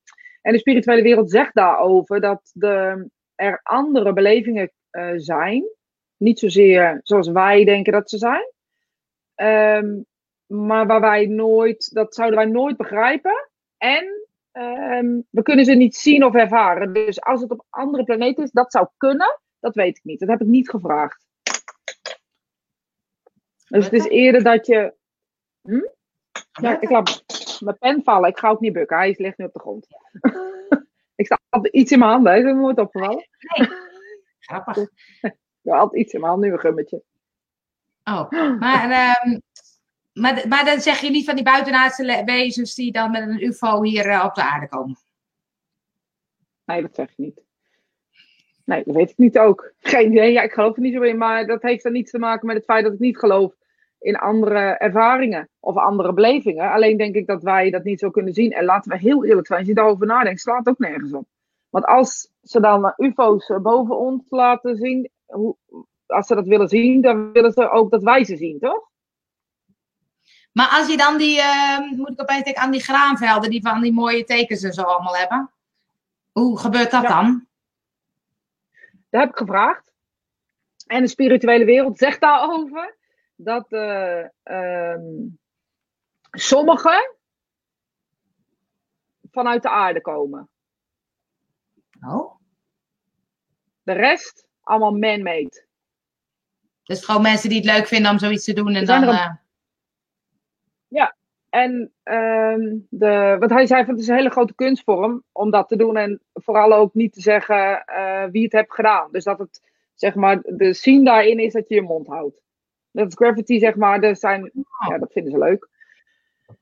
Speaker 1: En de spirituele wereld zegt daarover dat de, er andere belevingen uh, zijn. Niet zozeer zoals wij denken dat ze zijn. Um, maar waar wij nooit, dat zouden wij nooit begrijpen. En um, we kunnen ze niet zien of ervaren. Dus als het op andere planeten is, dat zou kunnen. Dat weet ik niet. Dat heb ik niet gevraagd. Dus het is eerder dat je. Hm? Ja, ik laat mijn pen vallen. Ik ga ook niet bukken. Hij ligt nu op de grond. ik sta altijd iets in mijn handen. Is het nooit opgevallen?
Speaker 2: Nee. Grappig.
Speaker 1: Ja, altijd iets in mijn handen. Nu een gummetje.
Speaker 2: Oh, maar, ehm, maar, maar dan zeg je niet van die buitenaardse wezens die dan met een UFO hier eh, op de aarde komen.
Speaker 1: Nee, dat zeg ik niet. Nee, dat weet ik niet ook. Geen idee. Ja, ik geloof er niet zo in. Maar dat heeft dan niets te maken met het feit dat ik niet geloof in andere ervaringen of andere belevingen. Alleen denk ik dat wij dat niet zo kunnen zien. En laten we heel eerlijk zijn, als je daarover nadenkt, slaat ook nergens op. Want als ze dan UFO's boven ons laten zien, als ze dat willen zien, dan willen ze ook dat wij ze zien, toch?
Speaker 2: Maar als je dan die, ehm, moet ik opeens denken aan die graanvelden die van die mooie tekens en zo allemaal hebben. Hoe gebeurt dat
Speaker 1: Ja.
Speaker 2: dan?
Speaker 1: Dat heb ik gevraagd. En de spirituele wereld zegt daarover dat eh ehm, sommigen vanuit de aarde komen.
Speaker 2: Oh.
Speaker 1: De rest allemaal man-made.
Speaker 2: Dus gewoon mensen die het leuk vinden om zoiets te doen en dan.
Speaker 1: een-
Speaker 2: eh,
Speaker 1: En ehm, de, wat hij zei, van het is een hele grote kunstvorm om dat te doen. En vooral ook niet te zeggen eh, wie het heeft gedaan. Dus dat het, zeg maar, de scene daarin is dat je je mond houdt. Dat is graffiti, zeg maar, er zijn, ja, dat vinden ze leuk.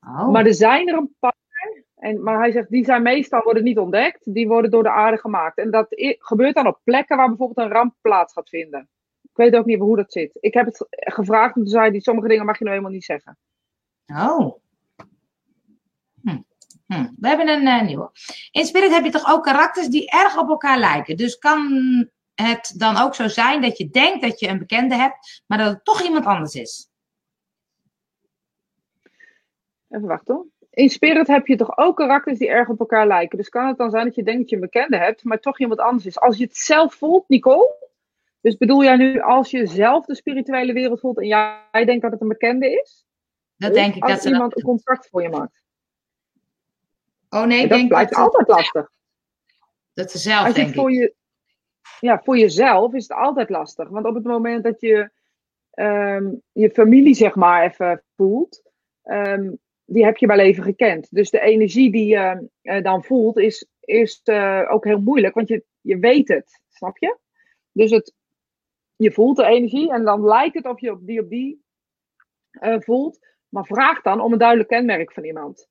Speaker 2: oh.
Speaker 1: Maar er zijn er een paar. En, maar hij zegt, die zijn meestal worden niet ontdekt. Die worden door de aarde gemaakt. En dat gebeurt dan op plekken waar bijvoorbeeld een ramp plaats gaat vinden. Ik weet ook niet hoe dat zit. Ik heb het ge- gevraagd en toen zei hij, sommige dingen mag je nou helemaal niet zeggen.
Speaker 2: Oh. Hm. We hebben een eh, nieuwe. In Spirit heb je toch ook karakters die erg op elkaar lijken. Dus kan het dan ook zo zijn dat je denkt dat je een bekende hebt, maar dat het toch iemand anders is?
Speaker 1: Even wachten hoor. In Spirit heb je toch ook karakters die erg op elkaar lijken. Dus kan het dan zijn dat je denkt dat je een bekende hebt, maar toch iemand anders is. Als je het zelf voelt, Nicole. Dus bedoel jij nu als je zelf de spirituele wereld voelt en jij denkt dat het een bekende is?
Speaker 2: Dat denk ik
Speaker 1: als
Speaker 2: dat
Speaker 1: iemand
Speaker 2: dat...
Speaker 1: een contract voor je maakt.
Speaker 2: Oh nee, ik
Speaker 1: dat
Speaker 2: denk
Speaker 1: blijft
Speaker 2: dat,
Speaker 1: altijd lastig.
Speaker 2: dat ze zelf,
Speaker 1: Als
Speaker 2: denk
Speaker 1: voor,
Speaker 2: ik.
Speaker 1: je, ja, voor jezelf is het altijd lastig. Want op het moment dat je ehm, je familie, zeg maar, even voelt, ehm, die heb je wel even gekend. Dus de energie die je eh, dan voelt, is, is eh, ook heel moeilijk, want je, je weet het, snap je? Dus het, je voelt de energie en dan lijkt het of je op die op die eh, voelt. Maar vraag dan om een duidelijk kenmerk van iemand.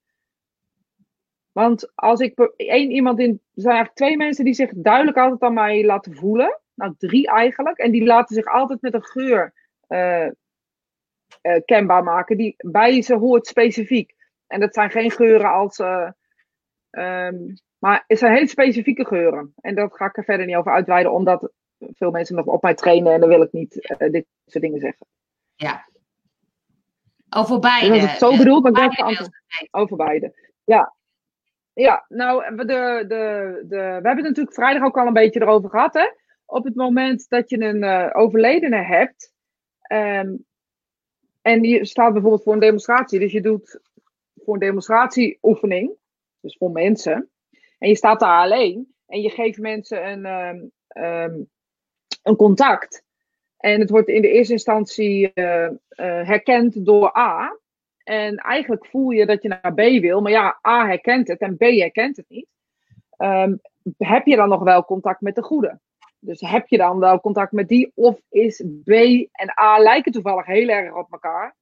Speaker 1: Want als ik één iemand in. Er zijn eigenlijk twee mensen die zich duidelijk altijd aan mij laten voelen. Nou, drie eigenlijk. En die laten zich altijd met een geur eh, eh, kenbaar maken. Die bij ze hoort specifiek. En dat zijn geen geuren als. eh, ehm, maar het zijn hele specifieke geuren. En dat ga ik er verder niet over uitweiden, omdat veel mensen nog op mij trainen. En dan wil ik niet dit soort dingen zeggen.
Speaker 2: Ja. Over
Speaker 1: Dus
Speaker 2: beide.
Speaker 1: als het zo bedoeld, maar ik
Speaker 2: beide
Speaker 1: over beide. Ja. Ja, nou, we, de, de, de, we hebben het natuurlijk vrijdag ook al een beetje erover gehad. Hè? Op het moment dat je een eh, overledene hebt. ehm, en je staat bijvoorbeeld voor een demonstratie. Dus je doet voor een demonstratieoefening. Dus voor mensen. En je staat daar alleen. En je geeft mensen een, ehm, ehm, een contact. En het wordt in de eerste instantie eh, eh, herkend door A. En eigenlijk voel je dat je naar B wil, maar ja, A herkent het en B herkent het niet. Ehm, heb je dan nog wel contact met de goede? Dus heb je dan wel contact met die? Of is B en A lijken toevallig heel erg op elkaar?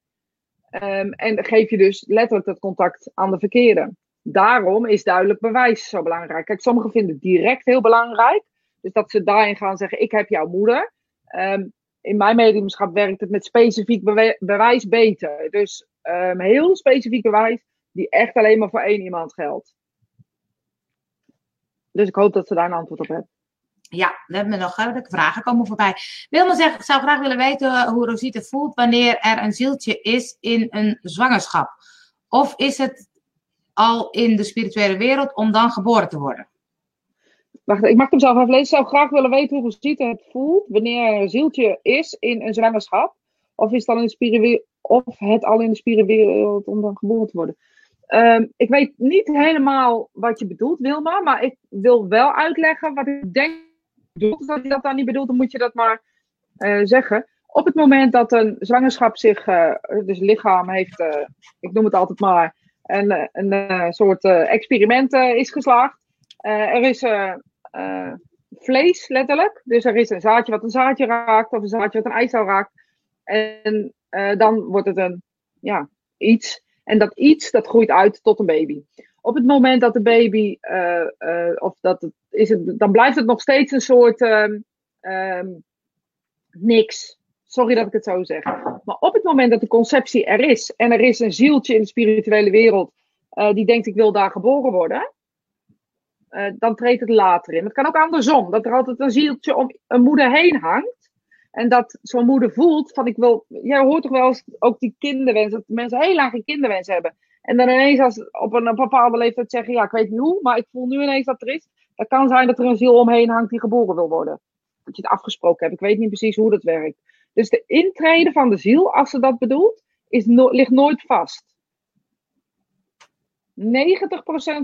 Speaker 1: Ehm, en geef je dus letterlijk dat contact aan de verkeerde. Daarom is duidelijk bewijs zo belangrijk. Kijk, sommigen vinden het direct heel belangrijk. Dus dat ze daarin gaan zeggen: Ik heb jouw moeder. Ehm, in mijn mediumschap werkt het met specifiek bewijs beter. Dus ehm, heel specifiek bewijs die echt alleen maar voor één iemand geldt. Dus ik hoop dat ze daar een antwoord op hebben.
Speaker 2: Ja, we hebben nog uh, vragen komen voorbij. Wilma zegt, ik zou graag willen weten hoe Rosita voelt wanneer er een zieltje is in een zwangerschap. Of is het al in de spirituele wereld om dan geboren te worden?
Speaker 1: Wacht, ik mag hem zelf even lezen. Ik zou graag willen weten hoe Rosita het voelt wanneer er een zieltje is in een zwangerschap. Of, is het al in de spirituele, of het al in de spirituele wereld om dan geboren te worden. Um, ik weet niet helemaal wat je bedoelt, Wilma. Maar ik wil wel uitleggen wat ik denk bedoelt. Als je dat dan niet bedoelt, dan moet je dat maar uh, zeggen. Op het moment dat een zwangerschap zich, uh, dus lichaam heeft, uh, ik noem het altijd maar, een, een, een soort experiment is geslaagd. er is vlees, letterlijk. Dus er is een zaadje wat een zaadje raakt, of een zaadje wat een eicel raakt. En dan wordt het een, ja, iets. En dat iets, dat groeit uit tot een baby. Op het moment dat de baby, of dat is het, dan blijft het nog steeds een soort um, niks. Sorry dat ik het zo zeg. Maar op het moment dat de conceptie er is en er is een zieltje in de spirituele wereld die denkt ik wil daar geboren worden, dan treedt het later in. Het kan ook andersom, dat er altijd een zieltje om een moeder heen hangt. En dat zo'n moeder voelt van ik wil, jij hoort toch wel eens ook die kinderwens, dat mensen heel lang geen kinderwens hebben. En dan ineens als op een, bepaalde leeftijd zeggen, ja ik weet niet hoe, maar ik voel nu ineens dat er is. Dat kan zijn dat er een ziel omheen hangt die geboren wil worden. Dat je het afgesproken hebt. Ik weet niet precies hoe dat werkt. Dus de intrede van de ziel, als ze dat bedoelt, is ligt nooit vast. 90%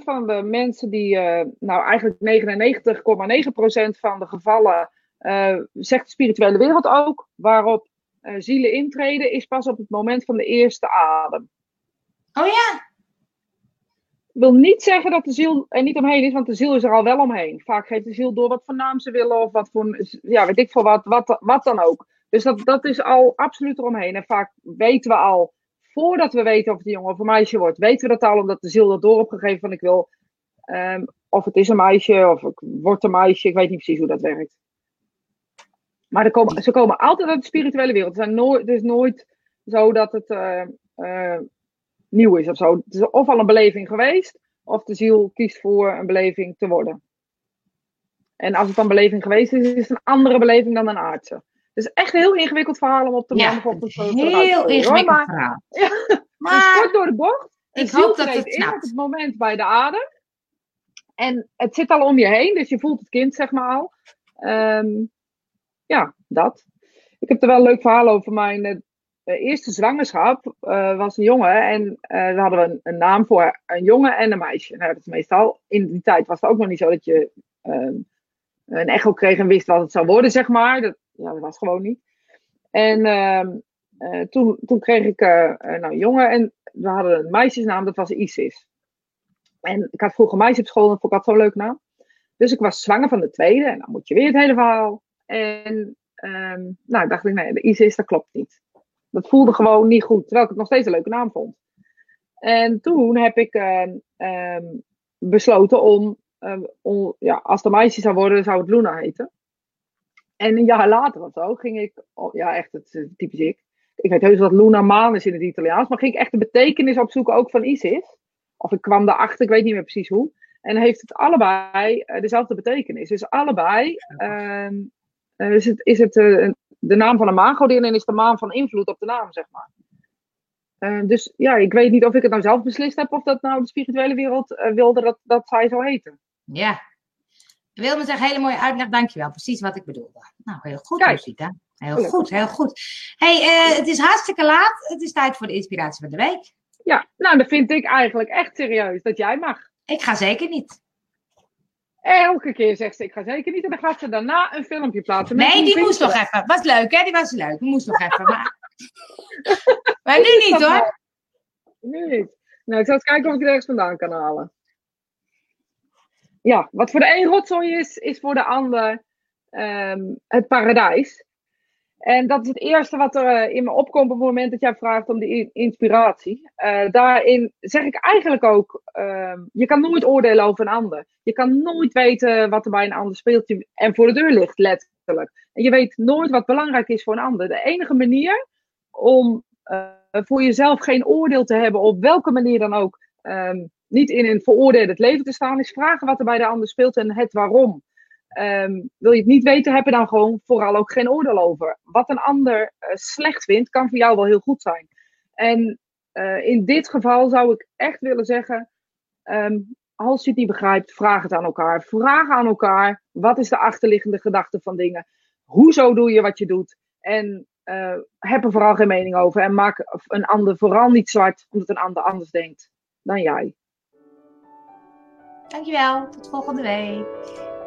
Speaker 1: van de mensen die, uh, nou eigenlijk 99,9% van de gevallen, uh, zegt de spirituele wereld ook, waarop uh, zielen intreden, is pas op het moment van de eerste adem.
Speaker 2: Oh ja?
Speaker 1: wil niet zeggen dat de ziel er niet omheen is, want de ziel is er al wel omheen. Vaak geeft de ziel door wat voor naam ze willen of wat voor, ja, weet ik veel wat, wat, wat dan ook. Dus dat, dat is al absoluut eromheen. En vaak weten we al, voordat we weten of het een jongen of een meisje wordt, weten we dat al, omdat de ziel dat door opgegeven van ik wil, um, of het is een meisje of ik word een meisje, ik weet niet precies hoe dat werkt. Maar er komen, ze komen altijd uit de spirituele wereld. Het, zijn nooit, het is nooit zo dat het uh, uh, nieuw is of zo. Het is of al een beleving geweest, of de ziel kiest voor een beleving te worden. En als het een beleving geweest is, is het een andere beleving dan een aardse. Het is echt een heel ingewikkeld verhaal om op de
Speaker 2: ja, zo te Heel ingewikkeld verhaal.
Speaker 1: Ja, maar kort door de bocht.
Speaker 2: Ik hoop dat het
Speaker 1: in op het moment bij de adem. En het zit al om je heen, dus je voelt het kind zeg maar al. Um, ja, dat. Ik heb er wel een leuk verhaal over mijn uh, eerste zwangerschap uh, was een jongen en uh, we hadden een, een, naam voor een jongen en een meisje. Nou, dat is meestal, in die tijd was het ook nog niet zo dat je een echo kreeg en wist wat het zou worden, zeg maar. Dat, ja, dat was gewoon niet. En ehm, toen, toen kreeg ik nou, een jongen en we hadden een meisjesnaam, dat was Isis. En ik had vroeger meisje op school en dat vond ik zo'n leuk naam. Dus ik was zwanger van de tweede en dan moet je weer het hele verhaal. En um, nou, dacht ik, nee, de Isis, dat klopt niet. Dat voelde gewoon niet goed, terwijl ik het nog steeds een leuke naam vond. En toen heb ik uh, um, besloten om, um, om, ja, als de meisje zou worden, zou het Luna heten. En een jaar later of zo ging ik, oh, ja echt, het is typisch ik. Ik weet heus wat Luna maan is in het Italiaans, maar ging ik echt de betekenis opzoeken ook van Isis. Of ik kwam daarachter, ik weet niet meer precies hoe. En heeft het allebei uh, dezelfde betekenis. Dus allebei is het, is het uh, de naam van een maangodin en is de maan van invloed op de naam, zeg maar. Uh, dus ja, ik weet niet of ik het nou zelf beslist heb of dat nou de spirituele wereld uh, wilde dat, dat zij zo heten.
Speaker 2: Ja. Wilde zeggen, hele mooie uitleg, dankjewel. Precies wat ik bedoelde. Nou, heel goed, Rosita. Heel Gelukkig. goed, heel goed. hey, uh, het is hartstikke laat. Het is tijd voor de inspiratie van de week.
Speaker 1: Ja, nou, dat vind ik eigenlijk echt serieus dat jij mag.
Speaker 2: Ik ga zeker niet.
Speaker 1: Elke keer zegt ze, ik ga zeker niet. En dan gaat ze daarna een filmpje plaatsen.
Speaker 2: Nee, die moest nog even. Was leuk, hè? Die was leuk. Die moest nog even. Maar, maar nu niet, hoor.
Speaker 1: Nu niet. Nou, ik zal eens kijken of ik het ergens vandaan kan halen. Ja, wat voor de een rotzooi is, is voor de ander um, het paradijs. En dat is het eerste wat er uh, in me opkomt op het moment dat jij vraagt om die inspiratie. Uh, daarin zeg ik eigenlijk ook, uh, je kan nooit oordelen over een ander. Je kan nooit weten wat er bij een ander speelt en voor de deur ligt, letterlijk. En je weet nooit wat belangrijk is voor een ander. De enige manier om uh, voor jezelf geen oordeel te hebben, op welke manier dan ook, um, niet in een veroordeeld leven te staan, is vragen wat er bij de ander speelt en het waarom. Um, wil je het niet weten, heb je dan gewoon vooral ook geen oordeel over. Wat een ander uh, slecht vindt, kan voor jou wel heel goed zijn. En uh, in dit geval zou ik echt willen zeggen: um, als je het niet begrijpt, vraag het aan elkaar. Vraag aan elkaar: wat is de achterliggende gedachte van dingen? Hoezo doe je wat je doet? En uh, heb er vooral geen mening over. En maak een ander vooral niet zwart, omdat een ander anders denkt dan jij.
Speaker 2: Dankjewel, tot volgende week.